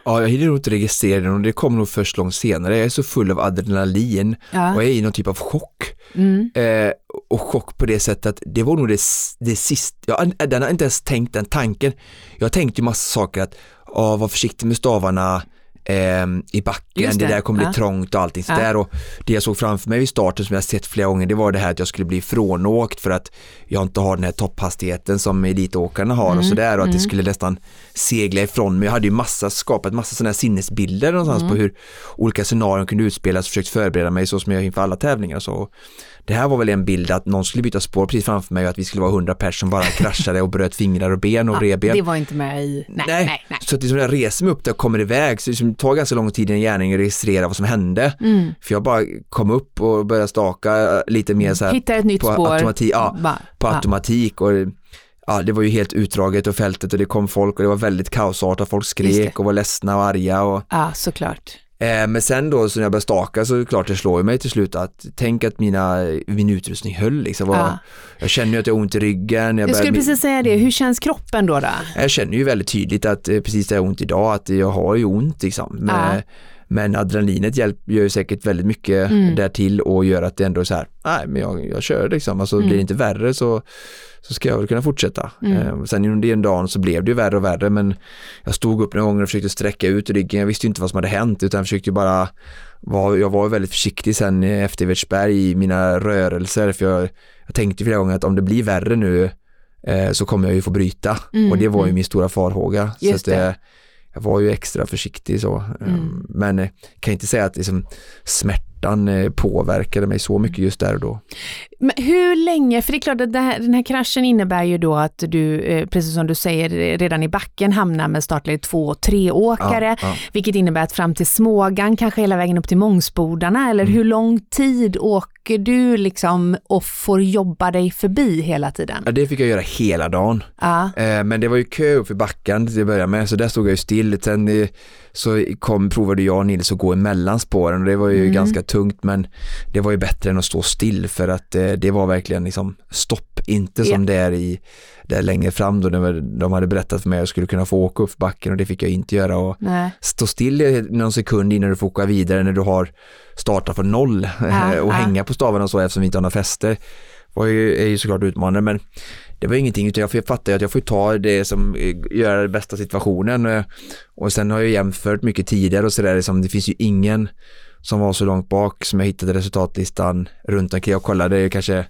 Ja, jag hinner nog inte registrera den och det kommer nog först långt senare. Jag är så full av adrenalin Ja. och jag är i någon typ av chock. Mm. Eh, och chock på det sättet att det var nog det, det sista, jag, den har inte ens tänkt den tanken. Jag tänkte ju massa saker att, ja, var försiktig med stavarna, eh, i backen, det. det. där kommer bli Ja. trångt och allting Ja. sådär. Och det jag såg framför mig vid starten som jag sett flera gånger, det var det här att jag skulle bli frånåkt för att jag inte har den här topphastigheten som elitåkarna har Mm. och sådär och att det skulle nästan segla ifrån mig. Jag hade ju massa, skapat massa sådana här sinnesbilder någonstans Mm. på hur olika scenarion kunde utspelas och försökt förbereda mig så som jag gör inför alla tävlingar. Så det här var väl en bild att någon skulle byta spår precis framför mig och att vi skulle vara 100 personer som bara kraschade och bröt fingrar och ben och Ja, revben. det var inte med i... Nej, nej, nej. Så att liksom jag reser mig upp där och kommer iväg så det liksom tar ganska lång tid i en gärning att registrera vad som hände. Mm. För jag bara kom upp och började staka lite mer så här Hittar ett nytt på spår. automatik, ja, på automatik och ja, det var ju helt utdraget och fältet och det kom folk och det var väldigt kaosartat, folk det. skrek och var ledsna och arga och Ja, såklart. Eh, men sen då så när jag började staka så är det klart det slår mig till slut att tänk att mina, min utrustning höll liksom. Ja. Jag känner ju att jag har ont i ryggen. Jag skulle börjar- precis säga det. Hur känns kroppen då? då? jag känner ju väldigt tydligt att eh, precis där jag har ont idag, att jag har ju ont liksom. Men, Ja. Men adrenalinet hjälp, gör ju säkert väldigt mycket Mm. där till och gör att det ändå är så här, nej men jag, jag kör liksom. Alltså Mm. blir det inte värre så, så ska jag väl kunna fortsätta. Mm. Eh, sen under den dagen så blev det ju värre och värre men jag stod upp några gånger och försökte sträcka ut ryggen. Jag visste ju inte vad som hade hänt utan jag försökte bara var, jag var väldigt försiktig sen efter Evertsberg i mina rörelser för jag, jag tänkte flera gånger att om det blir värre nu eh, så kommer jag ju få bryta Mm, och det var ju mm. min stora farhåga. så Just att, eh. Jag var ju extra försiktig så. Mm. Men eh, kan inte säga att liksom, smärtan eh, påverkade mig så mycket just där och då. Men hur länge, för det är klart att här, den här kraschen innebär ju då att du, eh, precis som du säger, redan i backen hamnar med startläge två och tre åkare, Ja, ja. vilket innebär att fram till Smågan, kanske hela vägen upp till Mångsbodarna, eller Mm. hur lång tid åker du liksom och får jobba dig förbi hela tiden? Ja, det fick jag göra hela dagen. Ja, Eh, men det var ju kö upp i backen till att börja med, så där stod jag ju still. Sen så kom, provade jag och Nils att gå emellan spåren och det var ju Mm. ganska tungt men det var ju bättre än att stå still för att eh, det var verkligen liksom stopp, inte som Ja. det är i där längre fram då när de hade berättat för mig att jag skulle kunna få åka upp backen och det fick jag inte göra och nej. stå still någon sekund innan du får åka vidare när du har startat från noll Ja, och ja. hänga på stavarna och så eftersom vi inte har några fäster var ju, är ju såklart utmanande men det var ingenting utan jag fattar ju att jag får ta det som eh, gör den bästa situationen eh, och sen har jag jämfört mycket tidigare och sådär liksom, det finns ju ingen som var så långt bak som jag hittade resultatlistan runt omkring. Jag kollade kanske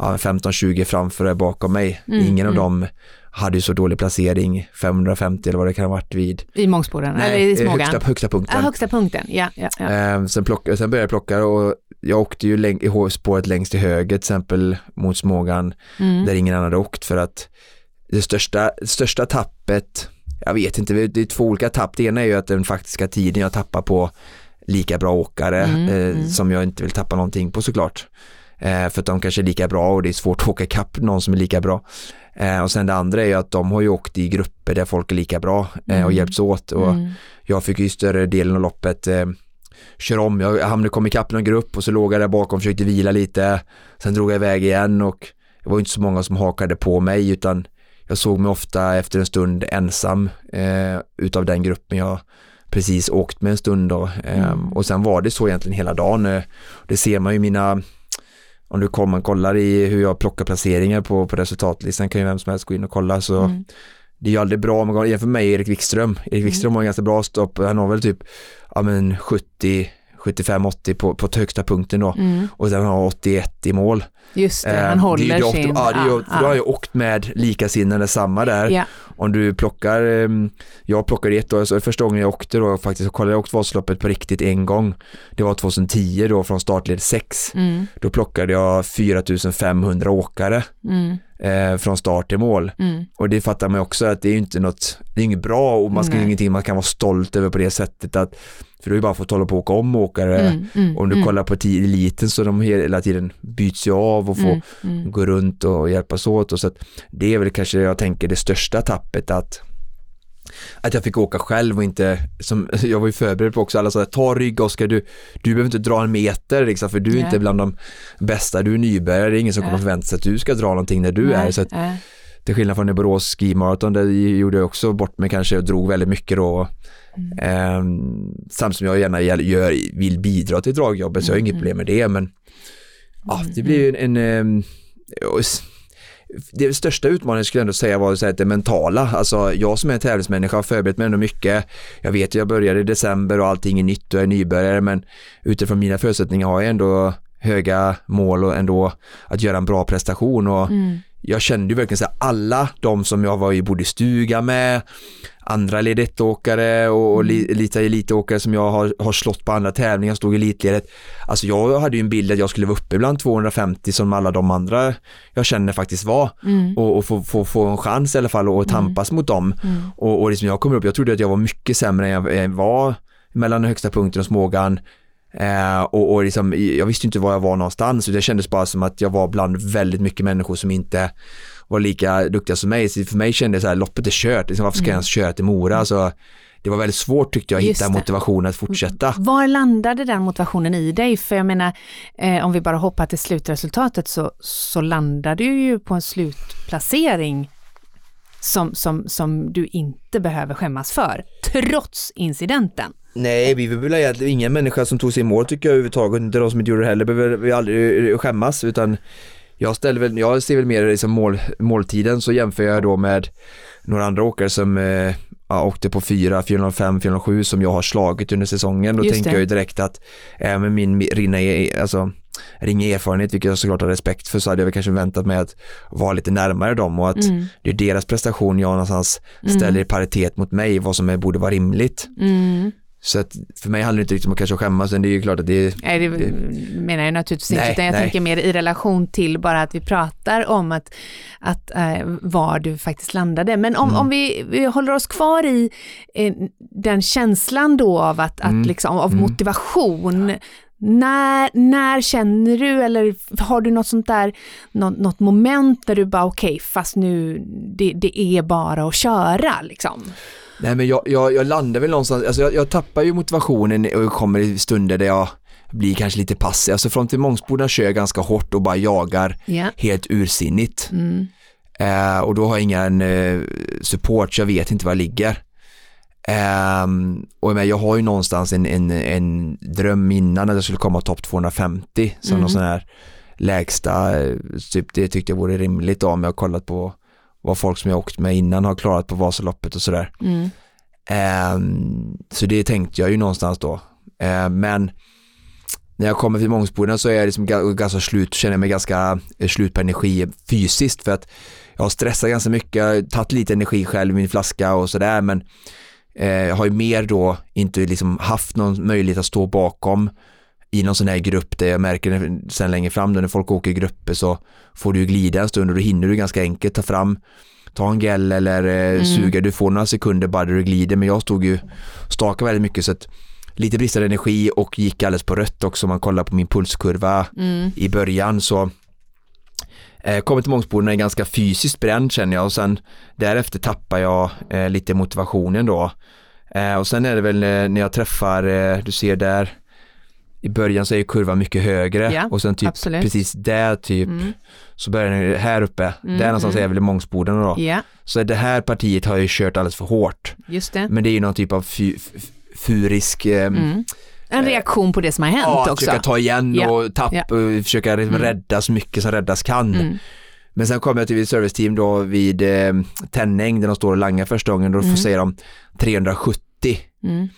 ja, 15-20 framför och bakom mig. Mm, Ingen av mm. dem hade ju så dålig placering, 550 eller vad det kan ha varit vid. I Mångsbodarna, eller i Smågan? högsta, högsta punkten. Ja, högsta punkten, ja. ja, ja. Eh, sen, plocka, sen började jag plocka och jag åkte ju läng- i spåret längst till höger till exempel mot Smågan Mm. där ingen annan hade åkt för att det största, största tappet, jag vet inte, det är två olika tapp. Det ena är ju att den faktiska tiden jag tappar på lika bra åkare Mm, eh, mm. som jag inte vill tappa någonting på såklart. Eh, för att de kanske är lika bra och det är svårt att åka ikapp någon som är lika bra. Eh, och sen det andra är ju att de har ju åkt i grupper där folk är lika bra eh, och Mm. hjälps åt. Och Mm. jag fick ju större delen av loppet köra om. Jag hamnade kom ikapp någon grupp och så låg jag där bakom och försökte vila lite. Sen drog jag iväg igen och det var inte så många som hakade på mig utan jag såg mig ofta efter en stund ensam eh, utav den gruppen jag precis åkt med en stund då. Eh, Mm. Och sen var det så egentligen hela dagen. Det ser man ju mina om du kommer och kollar i hur jag plockar placeringar på, på resultatlistan kan ju vem som helst gå in och kolla så Mm. det är ju aldrig bra om man jämför mig och Erik Wikström. Erik Wikström har en ganska bra stopp, han har väl typ ja, men 70 75-80 på, på högsta punkten då Mm. och sen har han 81 i mål. Just det, Eh, han håller det sin... Ja, det är ju, för då har jag åkt med likasinnade samma där. ja. Om du plockar, ehm, jag plockade ett år, så första gången jag åkte då faktiskt, så kollade jag åkt Vasaloppet på riktigt en gång. Det var 2010 då från startled 6. Mm. Då plockade jag 4500 åkare Mm. Eh, från start till mål. Mm. Och det fattar man också att det är ju inte något, det är inget bra och man ska Nej. ingenting man kan vara stolt över på det sättet att, för du har ju bara fått hålla på att åka om åkare. Mm. Mm. Om du mm. kollar på eliten så de hela tiden byts ju av och får Mm. Mm. gå runt och hjälpas åt och så att det är väl kanske jag tänker det största tappet att att jag fick åka själv och inte, som jag var ju förberedd på också, alla sa ta rygg Oskar, du, du behöver inte dra en meter liksom, för du är Nej. inte bland de bästa, du är nybörjare, det är ingen som Nej. kommer förvänta sig att du ska dra någonting när du Nej, är, så att nej. till skillnad från i Borås Ski Marathon, där gjorde jag också bort mig kanske och drog väldigt mycket då. Mm. Ehm, samtidigt som jag gärna gör, vill bidra till dragjobbet, så jag har inget Mm. problem med det, men ja, det blir ju en, en ehm, och s- det största utmaningen skulle jag ändå säga var så här, det mentala. Alltså jag som är en tävlingsmänniska har förberett mig ändå mycket. Jag vet att jag började i december och allting är nytt och jag är nybörjare men utifrån mina förutsättningar har jag ändå höga mål och ändå att göra en bra prestation och mm jag kände ju verkligen så här, alla de som jag var i bodde i stuga med, andra led 1-åkare och, och li, lite elitåkare som jag har, har slått på andra tävlingar, stod i elitledet. Alltså jag hade ju en bild att jag skulle vara uppe bland 250 som alla de andra jag känner faktiskt var och, och få, få, få en chans i alla fall och tampas mot dem. Och, och liksom jag kommer upp, jag trodde att jag var mycket sämre än jag, jag var mellan den högsta punkten och smågan. Eh, och, och liksom, jag visste inte var jag var någonstans det kändes bara som att jag var bland väldigt mycket människor som inte var lika duktiga som mig. Så för mig kändes det så här, loppet är kört, liksom, varför ska jag ens köra till Mora? Så det var väldigt svårt tyckte jag att hitta det. motivation att fortsätta. Var landade den motivationen i dig? För jag menar, eh, om vi bara hoppar till slutresultatet så, så landade du ju på en slutplacering som, som, som du inte behöver skämmas för, trots incidenten. Nej, vi vill väl egentligen ingen människa som tog sig i mål tycker jag överhuvudtaget, inte de som inte gjorde det heller, behöver vi aldrig skämmas utan jag ställer väl, jag ser väl mer liksom mål, måltiden så jämför jag då med några andra åkare som eh, ja, åkte på 4, 405, 407 som jag har slagit under säsongen. Då Just tänker det. jag ju direkt att äh, med min rinna, alltså, ringa erfarenhet, vilket jag såklart har respekt för, så hade jag väl kanske väntat mig att vara lite närmare dem och att Mm. det är deras prestation jag någonstans ställer i paritet mot mig, vad som är, borde vara rimligt. Mm. Så att för mig handlar det inte riktigt om att kanske skämmas, men det är ju klart att det Nej, det menar jag naturligtvis inte, Nej, utan jag nej. tänker mer i relation till bara att vi pratar om att, att eh, var du faktiskt landade. Men om, Mm. om vi, vi håller oss kvar i eh, den känslan då av, att, Mm. att liksom, av motivation, när, när känner du eller har du något sånt där, något, något moment där du bara okej, fast nu, det, det är bara att köra liksom. Nej men jag, jag, jag landar väl någonstans, alltså jag, jag tappar ju motivationen och kommer i stunder där jag blir kanske lite passiv. Alltså från till Mångsbodarna kör jag ganska hårt och bara jagar Ja. helt ursinnigt. Mm. Eh, och då har jag ingen eh, support så jag vet inte var jag ligger. Ehm, och jag, har ju någonstans en, en, en dröm innan att jag skulle komma topp 250 som Mm. någon sån här lägsta, eh, typ det tyckte jag vore rimligt om jag har kollat på vad folk som jag åkt med innan har klarat på Vasaloppet och sådär. Mm. Ehm, så det tänkte jag ju någonstans då. Ehm, men när jag kommer till Mångsboden så är jag liksom ga- ganska slut, känner jag mig ganska eh, slut på energi fysiskt för att jag har stressat ganska mycket, jag har tagit lite energi själv i min flaska och sådär men eh, jag har ju mer då inte liksom haft någon möjlighet att stå bakom i någon sån här grupp där jag märker sen längre fram då när folk åker i grupper så får du glida en stund och då hinner du ganska enkelt ta fram ta en gel eller eh, suga, du får några sekunder bara där du glider. Men jag stod ju stakade väldigt mycket så att lite bristande energi och gick alldeles på rött också. Om man kollar på min pulskurva Mm. i början så eh, kommer till Mångsboden är ganska fysiskt bränd känner jag. Och sen därefter tappar jag eh, lite motivationen då. Eh, och sen är det väl eh, när jag träffar, du ser där i början så är ju kurvan mycket högre Ja, och sen typ absolut. precis där typ Mm. så börjar den här uppe, Mm, där någonstans mm. är väl Mångsboden då. Ja, Så det här partiet har ju kört alldeles för hårt. just det. Men det är ju någon typ av furisk eh, Mm. En reaktion på det som har hänt Ja, att också. försöka ta igen Ja, och tappa ja. och försöka liksom Mm. rädda så mycket som räddas kan. Mm. Men sen kom jag till ett serviceteam då vid eh, Tänning där de står och langar första gången. Då Mm. får säga de 370. Mm.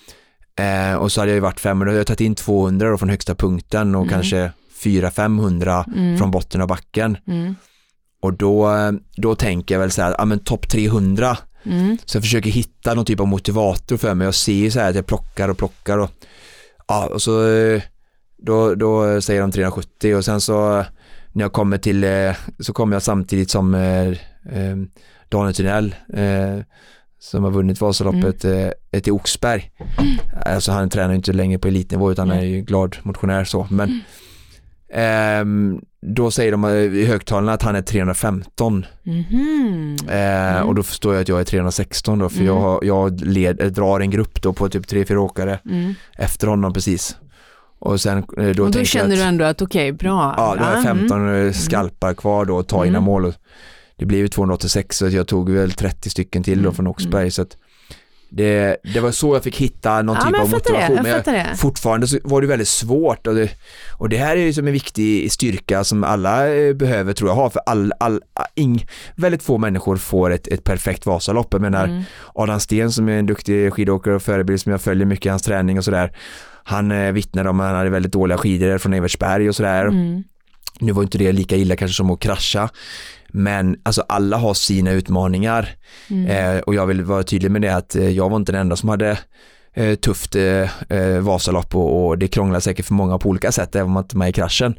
Eh, och så hade jag ju varit 500, då hade jag tagit in 200 då från högsta punkten och Mm. kanske 400-500 Mm. från botten av backen. Mm. Och då, då tänker jag väl så här, ja men topp 300 Mm. Så jag försöker hitta någon typ av motivator för mig och ser så här att jag plockar och plockar och ja och så då, då säger de 370 och sen så när jag kommer till eh, så kommer jag samtidigt som eh, eh, Daniel Thunell eh, som har vunnit Vasaloppet eh, till Oxberg. Alltså han tränar ju inte längre på elitnivå utan han är ju glad motionär så men ehm, då säger de eh, i högtalarna att han är 315 Mhm. Eh, och då förstår jag att jag är 316 då för Mm. jag, har- jag led, eh, drar en grupp då på typ 3-4 åkare Mm. efter honom precis. Och sen eh, då, Och då känner jag du att, ändå att okej, bra. ja, då har jag Mm. 15 eh, skalpar kvar då att ta Mm. innan mål det blev ju 286 så jag tog väl 30 stycken till då Mm. från Oxberg så att Det, det var så jag fick hitta någon Ja, typ av jag det, motivation. jag Men fattar det. fortfarande så var det väldigt svårt och det, och det här är ju som en viktig styrka som alla eh, behöver tror jag ha för all, all, ing, väldigt få människor får ett, ett perfekt Vasalopp. Jag menar Mm. Adam Sten som är en duktig skidåkare och förebild som jag följer mycket i hans träning och sådär. Han eh, vittnade om att han hade väldigt dåliga skidor från Evertsberg och sådär. Mm. Nu var inte det lika illa kanske som att krascha. Men alltså alla har sina utmaningar. Mm. Eh, och jag vill vara tydlig med det att eh, jag var inte den enda som hade eh, tufft eh, eh, Vasalopp och, och det krånglar säkert för många på olika sätt även om man inte är med i kraschen.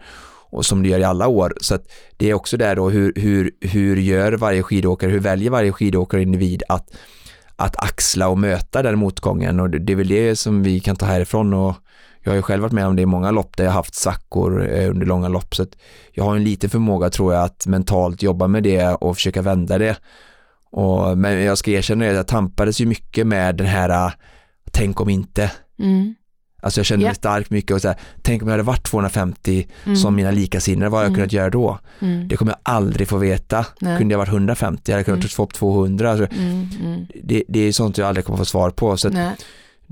Och som det gör i alla år. Så att det är också där då hur, hur, hur gör varje skidåkare, hur väljer varje skidåkare och individ att, att axla och möta den motgången och det, det är väl det som vi kan ta härifrån och jag har ju själv varit med om det i många lopp där jag haft svackor eh, under långa lopp så att jag har en liten förmåga tror jag att mentalt jobba med det och försöka vända det. Och, men jag ska erkänna det, jag tampades ju mycket med den här äh, tänk om inte. Mm. Alltså jag kände Ja. mig starkt mycket och så här, tänk om jag hade varit 250 Mm. som mina likasinnade, vad hade jag Mm. kunnat göra då? Mm. Det kommer jag aldrig få veta. Nej. Kunde jag varit 150, jag hade kunnat Mm. få upp 200. Alltså, Mm. Mm. det, det är sånt jag aldrig kommer få svar på. Så att.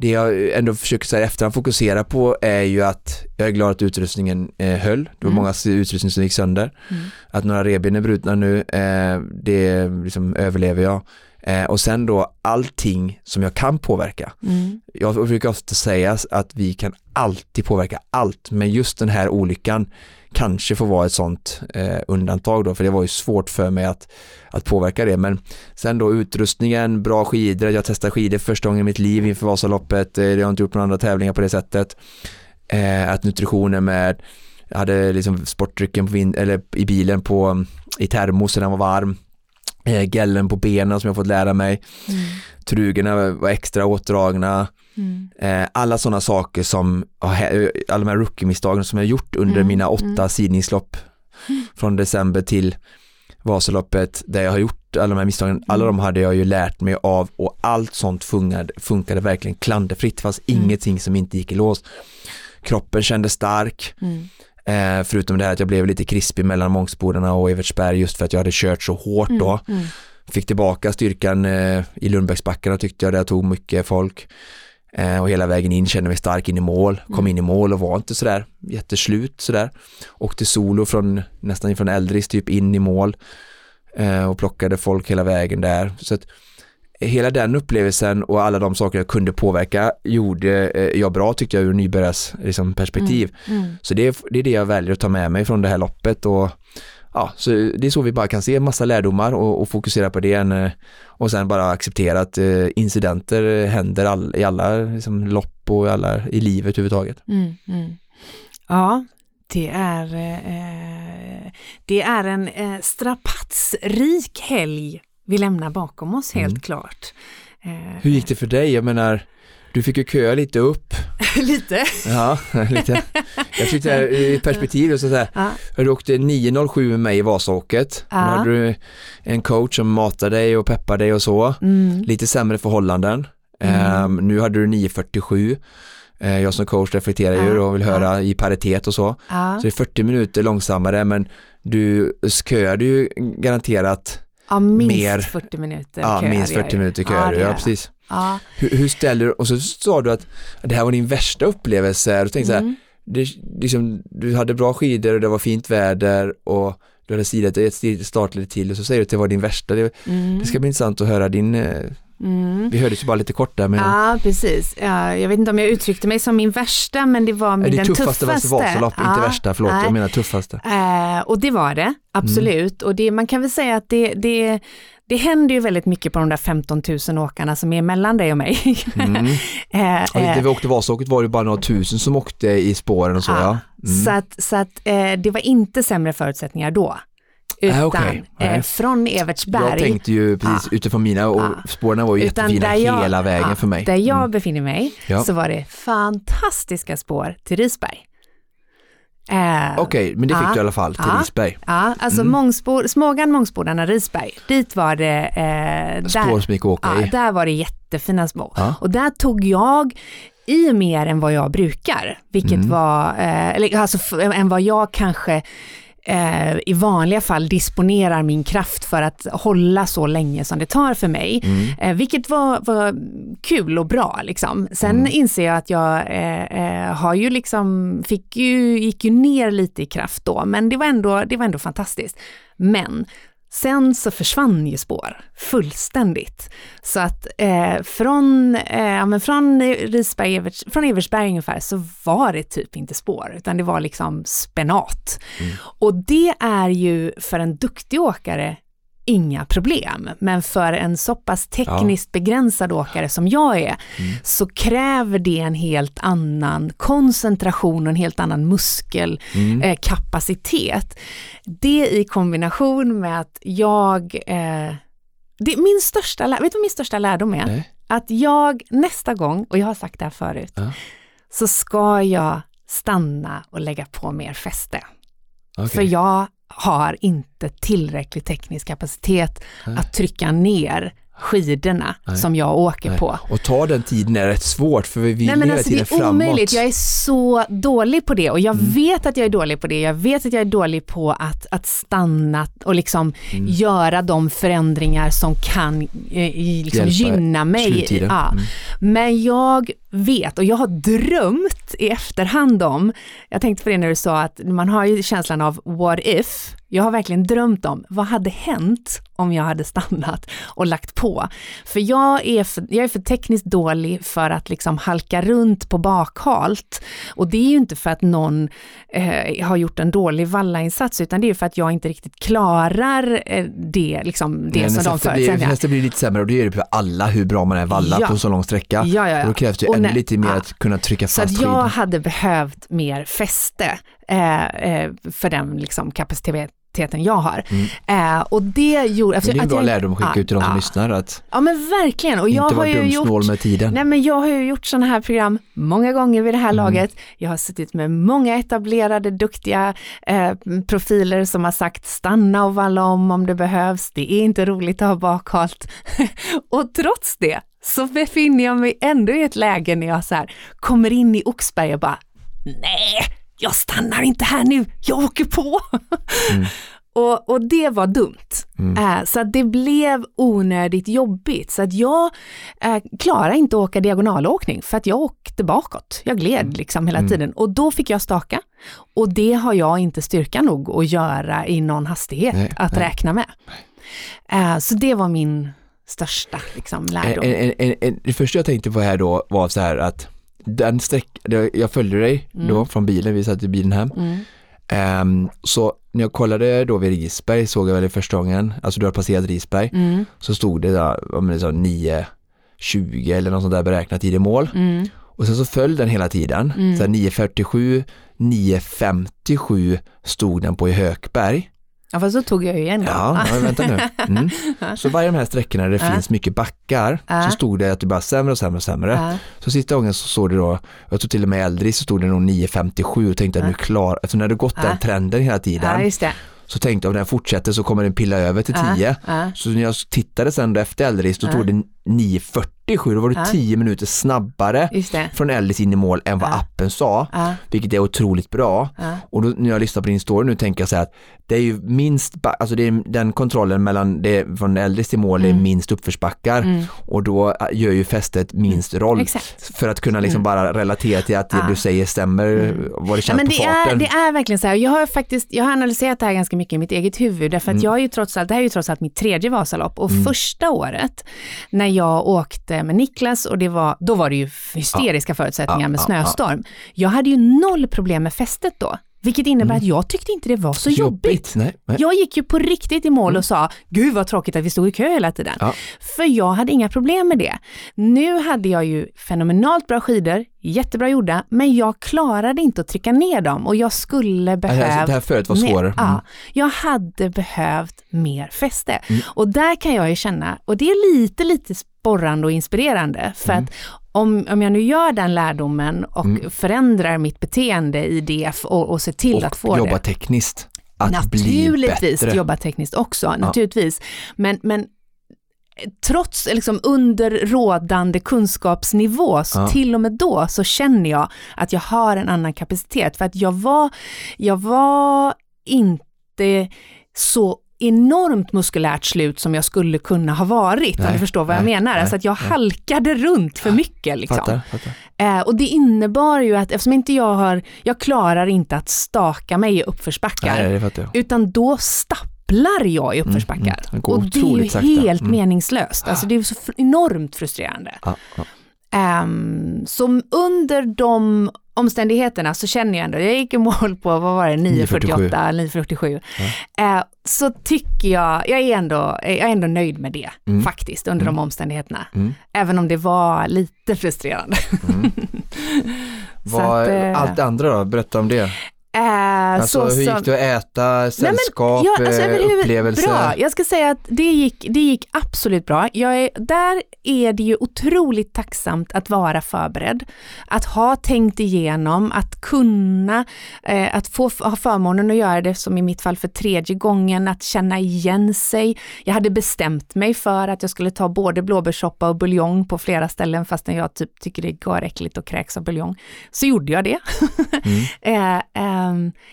Det jag ändå försöker så här efterhand fokusera på är ju att jag är glad att utrustningen eh, höll. Det var Mm. många utrustning som gick sönder. Mm. Att några revben är brutna nu, eh, det liksom överlever jag. Eh, och sen då allting som jag kan påverka. Mm. Jag brukar ofta säga att vi kan alltid påverka allt, men just den här olyckan kanske får vara ett sånt eh, undantag då, för det var ju svårt för mig att, att påverka det. Men sen då utrustningen, bra skidor, jag testade skidor första gången i mitt liv inför Vasaloppet, eh, jag har inte gjort några andra tävlingar på det sättet. Eh, att nutritionen med, jag hade liksom sportdrycken på vind, eller i bilen på, i termos när den var varm. Eh, gällen på benen som jag fått lära mig. Mm. Trugorna var extra åtdragna. Mm. Eh, alla sådana saker som, hä- alla de här rookie-misstagen som jag gjort under Mm, mina åtta mm. sidningslopp från december till Vasaloppet där jag har gjort alla de här misstagen, alla Mm. de hade jag ju lärt mig av och allt sånt funkade, funkade verkligen klanderfritt, det fanns Mm. ingenting som inte gick i lås. Kroppen kändes stark, Mm. eh, förutom det här att jag blev lite krispig mellan Mångsbodarna och Evertsberg just för att jag hade kört så hårt då. Mm. Fick tillbaka styrkan eh, i Lundbäcksbackarna tyckte jag, där jag tog mycket folk. Eh, och hela vägen in kände mig stark in i mål, kom Mm. in i mål och var inte sådär jätteslut sådär. Åkte solo från nästan från Eldris typ in i mål eh, och plockade folk hela vägen där. Så att hela den upplevelsen och alla de saker jag kunde påverka gjorde eh, jag bra tyckte jag ur nybörjares liksom, perspektiv. Mm. Så det är, det är det jag väljer att ta med mig från det här loppet och ja, så det är så vi bara kan se massa lärdomar och, och fokusera på det än, eh, och sen bara acceptera att eh, incidenter händer all, i alla liksom, lopp och i, alla, i livet överhuvudtaget. Mm, mm. Ja, det är, eh, det är en eh, strapatsrik helg vi lämnar bakom oss helt Mm. klart. Eh, Hur gick det för dig? Jag menar, du fick ju köa lite upp. Lite. Ja, lite. Jag tyckte det här i perspektiv, så här, Ja. du åkte 9.07 med mig i Vasaåket. Ja. Då hade du en coach som matade dig och peppade dig och så. Mm. lite sämre förhållanden. Mm. Ehm, nu hade du 9.47. Eh, jag som coach reflekterar ju Ja, och vill höra i paritet och så. Ja. Så det är 40 minuter långsammare men du köade ju garanterat ja, minst mer- 40 minuter ja, köade minst jag 40 ju. minuter Ja, du. Ja, jag. precis. Ja. Hur, hur ställer du, och så sa du att det här var din värsta upplevelse. Du tänkte så här, Mm. det, liksom, du hade bra skidor och det var fint väder och du hade stilat ett startled till och så säger du att det var din värsta. Det, Mm. det ska bli intressant att höra din, eh, Mm. vi hördes ju bara lite kort där men Ja, precis. Ja, jag vet inte om jag uttryckte mig som min värsta, men det var det den tuffaste, tuffaste. Vasalopp, inte Ja, värsta, förlåt, nej. jag menar tuffaste. Eh, och det var det, absolut. Och det, man kan väl säga att det, det, det händer ju väldigt mycket på de där 15 000 åkarna som är mellan dig och mig. Mm. Eh, Ja, eh, det vi åkte Vasaloppet var det bara några tusen som åkte i spåren och så ja. Mm. Så att, så att eh, det var inte sämre förutsättningar då. Utan Ah. Nej. eh, från Evertsberg. Jag tänkte ju precis Ja. utifrån mina och Ja. spåren var ju utan jättefina jag- hela vägen ja, för mig. Där jag Mm. befinner mig Ja. så var det fantastiska spår till Risberg. Eh, Okej, men det fick ja. du i alla fall till Ja. Risberg. Ja, alltså Mm. Mångsbor, Smågan, Mångsbodarna, Risberg, dit var det... Eh, Spår som gick att åka ja, i. där var det jättefina spår. Ja. Och där tog jag i mer än vad jag brukar, vilket Mm. var, eh, eller alltså än vad jag kanske eh, i vanliga fall disponerar min kraft för att hålla så länge som det tar för mig. Eh, vilket var, var kul och bra liksom. Sen inser jag att jag eh, eh, har ju liksom, fick ju, gick ju ner lite i kraft då, men det var ändå, det var ändå fantastiskt. Men Sen så försvann ju spår fullständigt. Så att eh, från, eh, men från, Risberg, Evers, från Eversberg ungefär så var det typ inte spår, utan det var liksom spenat. Och det är ju för en duktig åkare inga problem. Men för en så pass tekniskt begränsad åkare som jag är, så kräver det en helt annan koncentration och en helt annan muskelkapacitet. det i kombination med att jag, eh, det min största, vet du vad min största lärdom är? Nej. Att jag nästa gång, och jag har sagt det här förut, Ja. så ska jag stanna och lägga på mer fäste. Okej. För jag har inte tillräcklig teknisk kapacitet att trycka ner skidorna som jag åker Nej. på. Och ta den tiden är rätt svårt för vi vill Nej men hela alltså det tiden är framåt. omöjligt, jag är så dålig på det och jag Mm. vet att jag är dålig på det. Jag vet att jag är dålig på att, att stanna och liksom Mm. göra de förändringar som kan eh, liksom gynna mig. Ja. Mm. Men jag vet och jag har drömt i efterhand om, jag tänkte på det när du sa att man har ju känslan av what if, jag har verkligen drömt om vad hade hänt om jag hade stannat och lagt på. För jag är för, jag är för tekniskt dålig för att liksom halka runt på bakhalt. Och det är ju inte för att någon eh, har gjort en dålig vallainsats utan det är för att jag inte riktigt klarar eh, det, liksom, det Nej, som de förutsättningarna. nästa blir lite sämre och det är det för alla hur bra man är valla Ja. på så lång sträcka. Ja, ja, ja. Och då krävs det ju ännu lite mer att kunna trycka fast att jag skidorna. hade behövt mer fäste eh, eh, för den liksom, kapaciteten jag har. Eh, och det gjorde... Mm. Men det är en att bra jag- lärdom att skicka ja, ut till de som ja. lyssnar att Ja men verkligen. Och jag inte har ju gjort... med tiden. Nej men jag har ju gjort sådana här program många gånger vid det Mm. här laget. Jag har suttit med många etablerade, duktiga eh, profiler som har sagt stanna och valla om om det behövs. Det är inte roligt att ha bakhalt. och trots det så befinner jag mig ändå i ett läge när jag så här kommer in i Oxberg och bara nej, jag stannar inte här nu, jag åker på. Och, och det var dumt. Eh, så att det blev onödigt jobbigt. Så att jag eh, klarar inte att åka diagonalåkning för att jag åkte bakåt. Jag gled liksom hela tiden. Och då fick jag staka. Och det har jag inte styrka nog att göra i någon hastighet Nej, att nej. räkna med. Eh, så det var min största liksom, lärdom. En, en, en, det första jag tänkte på här då var så här att den sträck, jag följde dig då från bilen, vi satt i bilen hem. Mm. Ehm, så när jag kollade då vid Risberg såg jag väl första gången, alltså du har passerat Risberg, Mm. så stod det där, om det så 9.20 eller något sånt där beräknat tid i mål. Mm. Och sen så föll den hela tiden, så här 9.47, 9.57 stod den på i Hökberg. Ja, fast så tog jag ju igen. Ja, ja vänta nu. Mm. Så varje de här sträckorna där det Ja. finns mycket backar Ja. så stod det att det bara sämre och sämre och sämre. Ja. Så sista gången så såg det då, jag tror till och med äldre så stod det nog 9.57 och tänkte att nu klar, eftersom det hade gått den trenden hela tiden så tänkte jag om den fortsätter så kommer den pilla över till 10. Ja. Så när jag tittade sen efter Eldris då Ja. stod det 9.47, då var det Ja. 10 minuter snabbare från Eldris in i mål än vad Ja. appen sa, Ja. vilket är otroligt bra. Och då, när jag lyssnar på din story nu tänker jag så här att det är ju minst, alltså det är den kontrollen mellan det, från Eldris till mål Mm. är minst uppförsbackar och då äh, gör ju fästet minst roll. Mm. Exakt. För att kunna liksom bara relatera till att det du säger stämmer, vad det känns men på det, är, farten. det är verkligen så här, jag har faktiskt, jag har analyserat det här ganska mycket i mitt eget huvud, därför att Mm. jag är ju trots allt, det här är ju trots allt mitt tredje Vasalopp och första året när jag åkte med Niklas och det var, då var det ju hysteriska förutsättningar Ja, med ja, snöstorm. Jag hade ju noll problem med fästet då, vilket innebär att jag tyckte inte det var så jobbigt. Nej, nej. Jag gick ju på riktigt i mål och sa, gud vad tråkigt att vi stod i kö hela tiden. Ja. För jag hade inga problem med det. Nu hade jag ju fenomenalt bra skidor, jättebra gjorda, men jag klarade inte att trycka ner dem och jag skulle behövt... Alltså, det här förut var svårare. Mm. Ja, jag hade behövt mer fäste. Och där kan jag ju känna, och det är lite, lite sporrande och inspirerande, för Mm. att om, om jag nu gör den lärdomen och förändrar mitt beteende i DF och, och ser till att få och det. jobba tekniskt. Att Naturligtvis jobba tekniskt också, naturligtvis. Men, men trots, liksom under rådande kunskapsnivå, så Ja. till och med då så känner jag att jag har en annan kapacitet. För att jag var, jag var inte så enormt muskulärt slut som jag skulle kunna ha varit, om Nej, du förstår vad jag nej, menar. nej, Alltså att jag nej. halkade runt för mycket. Liksom. Fattar, fattar. Eh, och det innebar ju att eftersom inte jag har, jag klarar inte att staka mig i uppförsbackar, det jag. utan då stapplar jag i uppförsbackar. mm. Det går och det är ju sakta. helt Mm. meningslöst. Alltså det är så enormt frustrerande. Ja, ja. Um, så under de omständigheterna så känner jag ändå, jag gick i mål på, vad var det, 9.48, 9.47. Eh, så tycker jag, jag är ändå, jag är ändå nöjd med det Mm. faktiskt under de omständigheterna. Mm. Även om det var lite frustrerande. Så Vad, att, eh, allt det andra då, berätta om det. Eh, Alltså så hur gick det att äta, sällskap, ja, alltså, eh, upplevelser? Bra, jag ska säga att det gick, det gick absolut bra. Jag är, där är det ju otroligt tacksamt att vara förberedd, att ha tänkt igenom, att kunna, eh, att få ha förmånen att göra det som i mitt fall för tredje gången, att känna igen sig. Jag hade bestämt mig för att jag skulle ta både blåbärssoppa och buljong på flera ställen fastän jag typ tycker det är garäckligt och kräks av buljong. Så gjorde jag det. Eh,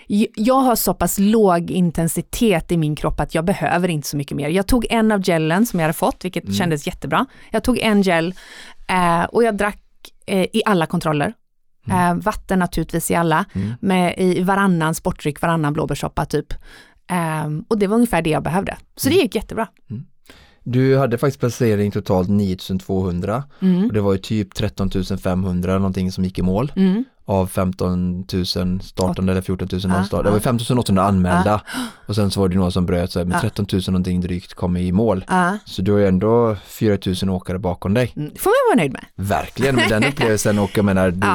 j- jag har så pass låg intensitet i min kropp att jag behöver inte så mycket mer. Jag tog en av gelen som jag hade fått, vilket kändes jättebra. Jag tog en gel eh, och jag drack eh, i alla kontroller. Eh, vatten naturligtvis i alla, med i varannan sportdryck, varannan blåbärssoppa typ. Ehm, och det var ungefär det jag behövde. Så det gick jättebra. Du hade faktiskt placering totalt 9200 Mm. och det var ju typ 13 500 någonting som gick i mål Mm. av 15 000 startande eller 14 000 Ja, någonstans. Det var ja. 15 800 anmälda och sen så var det några som bröt så här, med Ja. 13 000 någonting drygt kom i mål. Ja, Så du har ju ändå 4 000 åkare bakom dig. mm, får man vara nöjd med. Verkligen med den upplevelsen och jag menar du,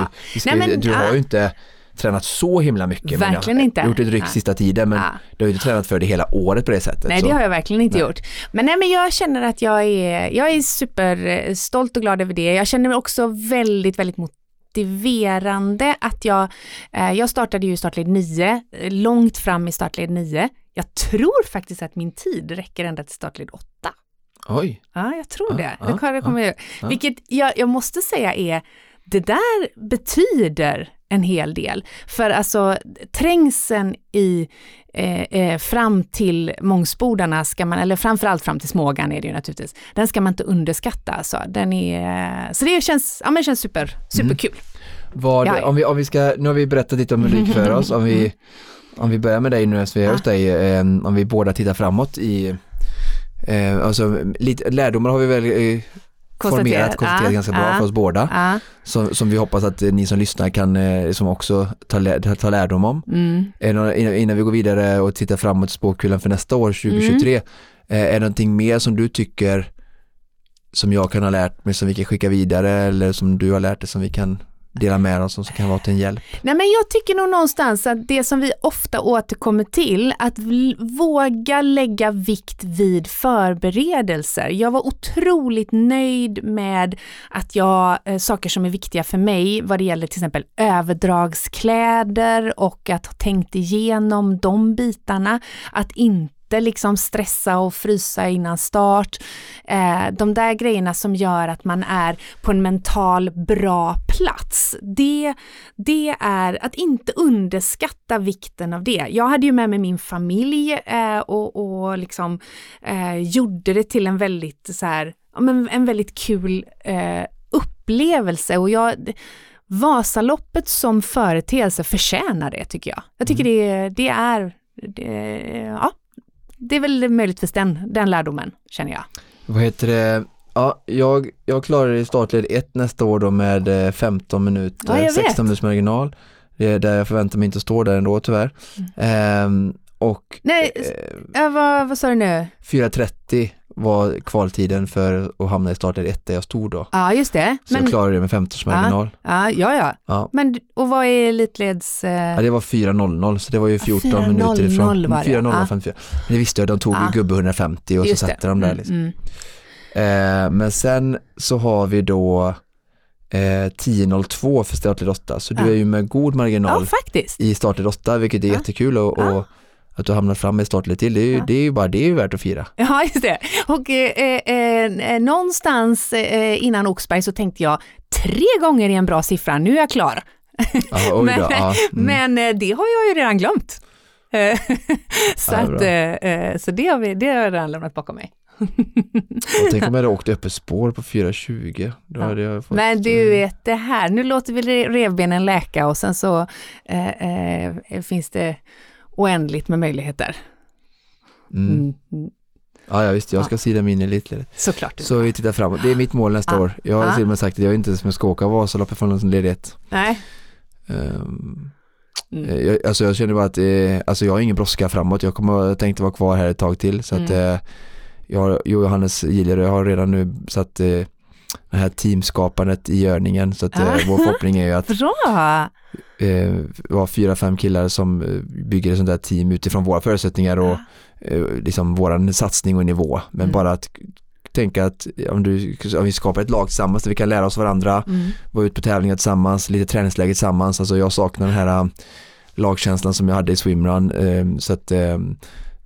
Nej, men, du har ju inte tränat så himla mycket. men Verkligen jag, inte. Gjort ett ryck Nej. sista tiden men Ja. du har ju inte tränat för det hela året på det sättet. Nej, så. det har jag verkligen inte Nej. gjort. Men, nej, men jag känner att jag är, jag är superstolt och glad över det. Jag känner mig också väldigt, väldigt motiverande att jag, eh, jag startade ju startled 9, eh, långt fram i startled 9. Jag tror faktiskt att min tid räcker ända till startled 8. Oj, Ja, jag tror Ja, det. ja, det kommer jag ja. Vilket jag, jag måste säga är, det där betyder en hel del. För alltså trängseln i eh, eh, fram till Mångsbodarna ska man, eller framförallt fram till Smågan är det ju naturligtvis, den ska man inte underskatta. Alltså. Den är, så det känns, ja, men känns super, superkul. vad, Ja. om, vi, om vi ska, nu har vi berättat lite om Ulrik för oss, om vi, om vi börjar med dig nu eftersom vi är hos dig, eh, om vi båda tittar framåt i Eh, alltså, lite, lärdomar har vi väl eh, formerat, konstaterat ganska bra för oss båda. Som, som vi hoppas att eh, ni som lyssnar kan eh, som också ta, ta, lärdom om. mm. Innan, vi går vidare och tittar framåt spåkulan för nästa år, 2023, Mm. eh, är det någonting mer som du tycker som jag kan ha lärt mig som vi kan skicka vidare eller som du har lärt dig som vi kan dela med oss som kan vara till en hjälp? Nej men jag tycker nog någonstans att det som vi ofta återkommer till, att våga lägga vikt vid förberedelser. Jag var otroligt nöjd med att jag, eh, saker som är viktiga för mig vad det gäller till exempel överdragskläder och att ha tänkt igenom de bitarna. Att inte liksom stressa och frysa innan start. Eh, de där grejerna som gör att man är på en mental bra plats. Det, det är att inte underskatta vikten av det. Jag hade ju med mig min familj eh, och, och liksom eh, gjorde det till en väldigt så här, men en väldigt kul eh, upplevelse och jag Vasaloppet som företeelse förtjänar det tycker jag. Jag tycker det, det är, det, ja, det är väl möjligtvis den, den lärdomen känner jag. Vad heter det? Ja, jag, jag klarar i startled 1 nästa år då med eh, 15 minuter, Ja, jag vet. 16 minuters marginal. Det är där jag förväntar mig inte stå där ändå tyvärr. Ehm, och Nej, eh, vad, vad sa du nu? 4.30 var kvaltiden för att hamna i startled 1 där jag stod då. Ja, just det. Så jag klarade det med 15 marginal. ja, ja, ja. Ja. Men, och vad är elitleds... Eh, Ja, det var 4.00 så det var ju 14 4.00 minuter ifrån. var det, 4.00 ja. 54. Men det visste jag, de tog Ja. ju gubbe 150 och just så det. satte de där Mm, liksom. mm. Eh, men sen så har vi då eh, 10.02 för startled 8 så du Ja. är ju med god marginal Ja, i startled 8 vilket är jättekul och, och att du hamnar fram med startled till det är ju, Ja. det är ju bara det är ju värt att fira. Ja, just det. Och eh, eh, eh, någonstans eh, innan Oxberg så tänkte jag, tre gånger är en bra siffra, nu är jag klar. Oj men ja, mm. men eh, det har jag ju redan glömt. Eh, så, Ja, att, så det har, vi, det har jag redan lämnat bakom mig. Och tänk om jag hade åkt öppet spår på 4.20. Då Ja. hade jag fått, Men du vet det här, nu låter vi re- revbenen läka och sen så finns det oändligt med möjligheter. Mm. Mm. Ja, ja, visst. Jag Ja. ska sida min lite. Såklart. Så vi tittar framåt. Det är mitt mål nästa Ja. år. Jag har Ja. till och med sagt att jag inte ens ska åka Vasaloppet från någon ledighet. Nej. Um, Mm. jag, alltså jag känner bara att eh, alltså jag har ingen brådska framåt. Jag kommer jag tänkte vara kvar här ett tag till. Så att Mm. eh, jag, Johannes Gillerö har redan nu satt eh, det här teamskapandet i görningen. Så att eh, Ah. vår förhoppning är ju att Bra! eh, vara fyra, fem killar som eh, bygger ett sånt där team utifrån våra förutsättningar och eh, liksom våran satsning och nivå. Men Mm. bara att tänka att om, du, om vi skapar ett lag tillsammans där vi kan lära oss varandra, Mm. vara ute på tävlingar tillsammans, lite träningsläger tillsammans. Alltså jag saknar den här äh, lagkänslan som jag hade i swimrun. eh, Så att eh,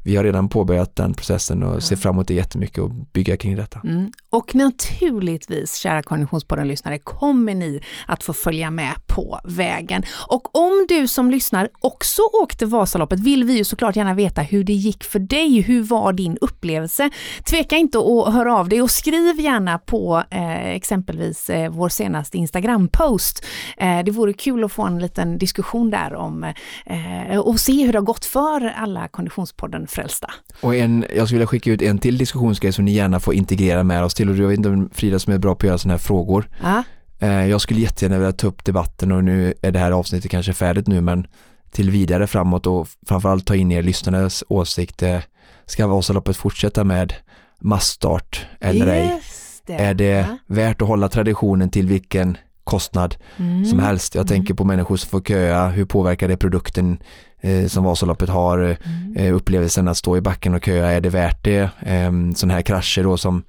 vi har redan påbörjat den processen och ser fram emot det jättemycket och bygga kring detta. Mm. Och naturligtvis, kära Konditionspodden-lyssnare, kommer ni att få följa med på vägen. Och om du som lyssnar också åkte Vasaloppet vill vi ju såklart gärna veta hur det gick för dig. Hur var din upplevelse? Tveka inte att höra av dig och skriv gärna på eh, exempelvis eh, vår senaste Instagram-post. Eh, det vore kul att få en liten diskussion där om eh, och se hur det har gått för alla Konditionspodden-frälsta. Och en, jag skulle vilja skicka ut en till diskussionsgrej som ni gärna får integrera med oss till och jag vet inte om Frida som är bra på att göra sådana här frågor. Ja, Eh, Jag skulle jättegärna vilja ta upp debatten och nu är det här avsnittet kanske färdigt nu men till vidare framåt och framförallt ta in er lyssnares åsikt. Eh, Ska Vasaloppet fortsätta med massstart eller ej? Är det värt att hålla traditionen till vilken kostnad Mm. som helst? Jag tänker på människor som får köa, hur påverkar det produkten eh, som Vasaloppet har? Mm. Eh, upplevelsen att stå i backen och köa, är det värt det? Eh, sådana här krascher då som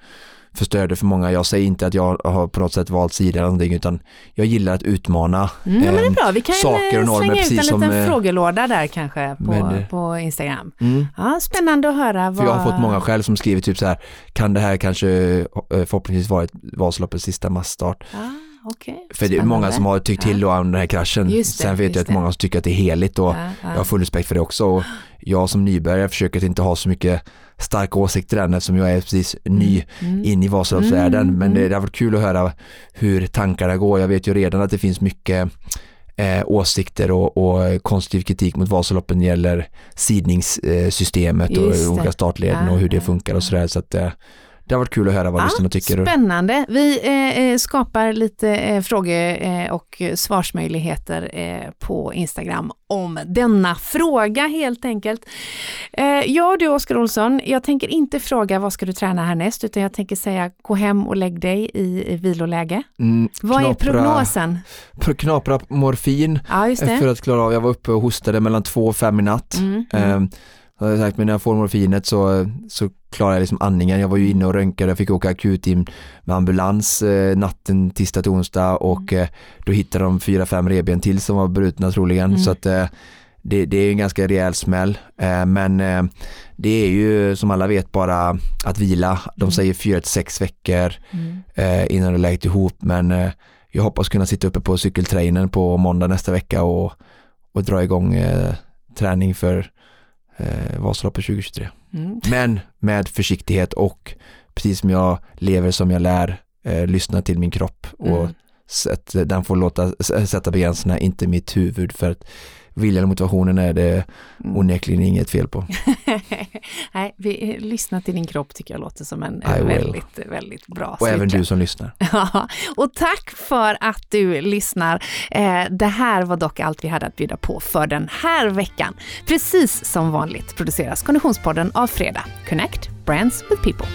förstörde för många. Jag säger inte att jag har på något sätt valt sida eller någonting utan jag gillar att utmana Mm, ja, men det är eh, bra. Vi kan saker och eh, normer, slänga ut en liten som, eh, frågelåda där kanske på, men, eh, på Instagram. mm. Ja, spännande att höra. För jag har fått många själv som skriver typ så här, kan det här kanske eh, förhoppningsvis vara ett Vasaloppets sista massstart? Ah, okej. För det är många som har tyckt till då om den här kraschen. Det, Sen vet jag att det. många som tycker att det är heligt och Ja, ja. jag har full respekt för det också. Och jag som nybörjare försöker att inte ha så mycket starka åsikter än eftersom jag är precis ny Mm. in i Vasaloppsvärlden. Mm, Men det, mm. det har varit kul att höra hur tankarna går. Jag vet ju redan att det finns mycket eh, åsikter och, och konstruktiv kritik mot Vasaloppen gäller sidningssystemet och olika startleden Ja, och hur det ja, funkar och sådär. Så att, eh, det har varit kul att höra vad Ja, lyssnarna tycker. Spännande. Vi eh, eh, skapar lite eh, fråge eh, och svarsmöjligheter eh, på Instagram om denna fråga helt enkelt. Eh, ja du Oskar Olsson, jag tänker inte fråga vad ska du träna härnäst utan jag tänker säga gå hem och lägg dig i, i viloläge. Mm, Vad är knapra- prognosen? pr- Knapra morfin Ja för att klara av, jag var uppe och hostade mellan två och fem i natt. Mm, mm. Så har jag sagt, men när jag får morfinet så, så klarar jag liksom andningen. Jag var ju inne och röntgade, jag fick åka akut in med ambulans eh, natten tisdag till onsdag och Mm. eh, då hittade de fyra, fem reben till som var brutna troligen. Mm. Så att eh, det, det är en ganska rejäl smäll. Eh, men eh, det är ju som alla vet bara att vila. De Mm. säger fyra till sex veckor Mm. eh, innan det läkt ihop men jag hoppas kunna sitta uppe på cykeltrainen på måndag nästa vecka och, och dra igång träning för eh, Vasaloppet 2023. Mm. Men med försiktighet och precis som jag lever som jag lär, eh, lyssna till min kropp och Mm. sätt, den får låta, sätta begränsningar, inte mitt huvud för att viljan och motivationen är det Mm. onekligen inget fel på. Nej, vi, eh, lyssna till din kropp tycker jag låter som en eh, väldigt, väldigt bra Och även du som lyssnar. Ja, och tack för att du lyssnar. Eh, det här var dock allt vi hade att bjuda på för den här veckan. Precis som vanligt produceras Konditionspodden av Fredag. Connect Brands with People.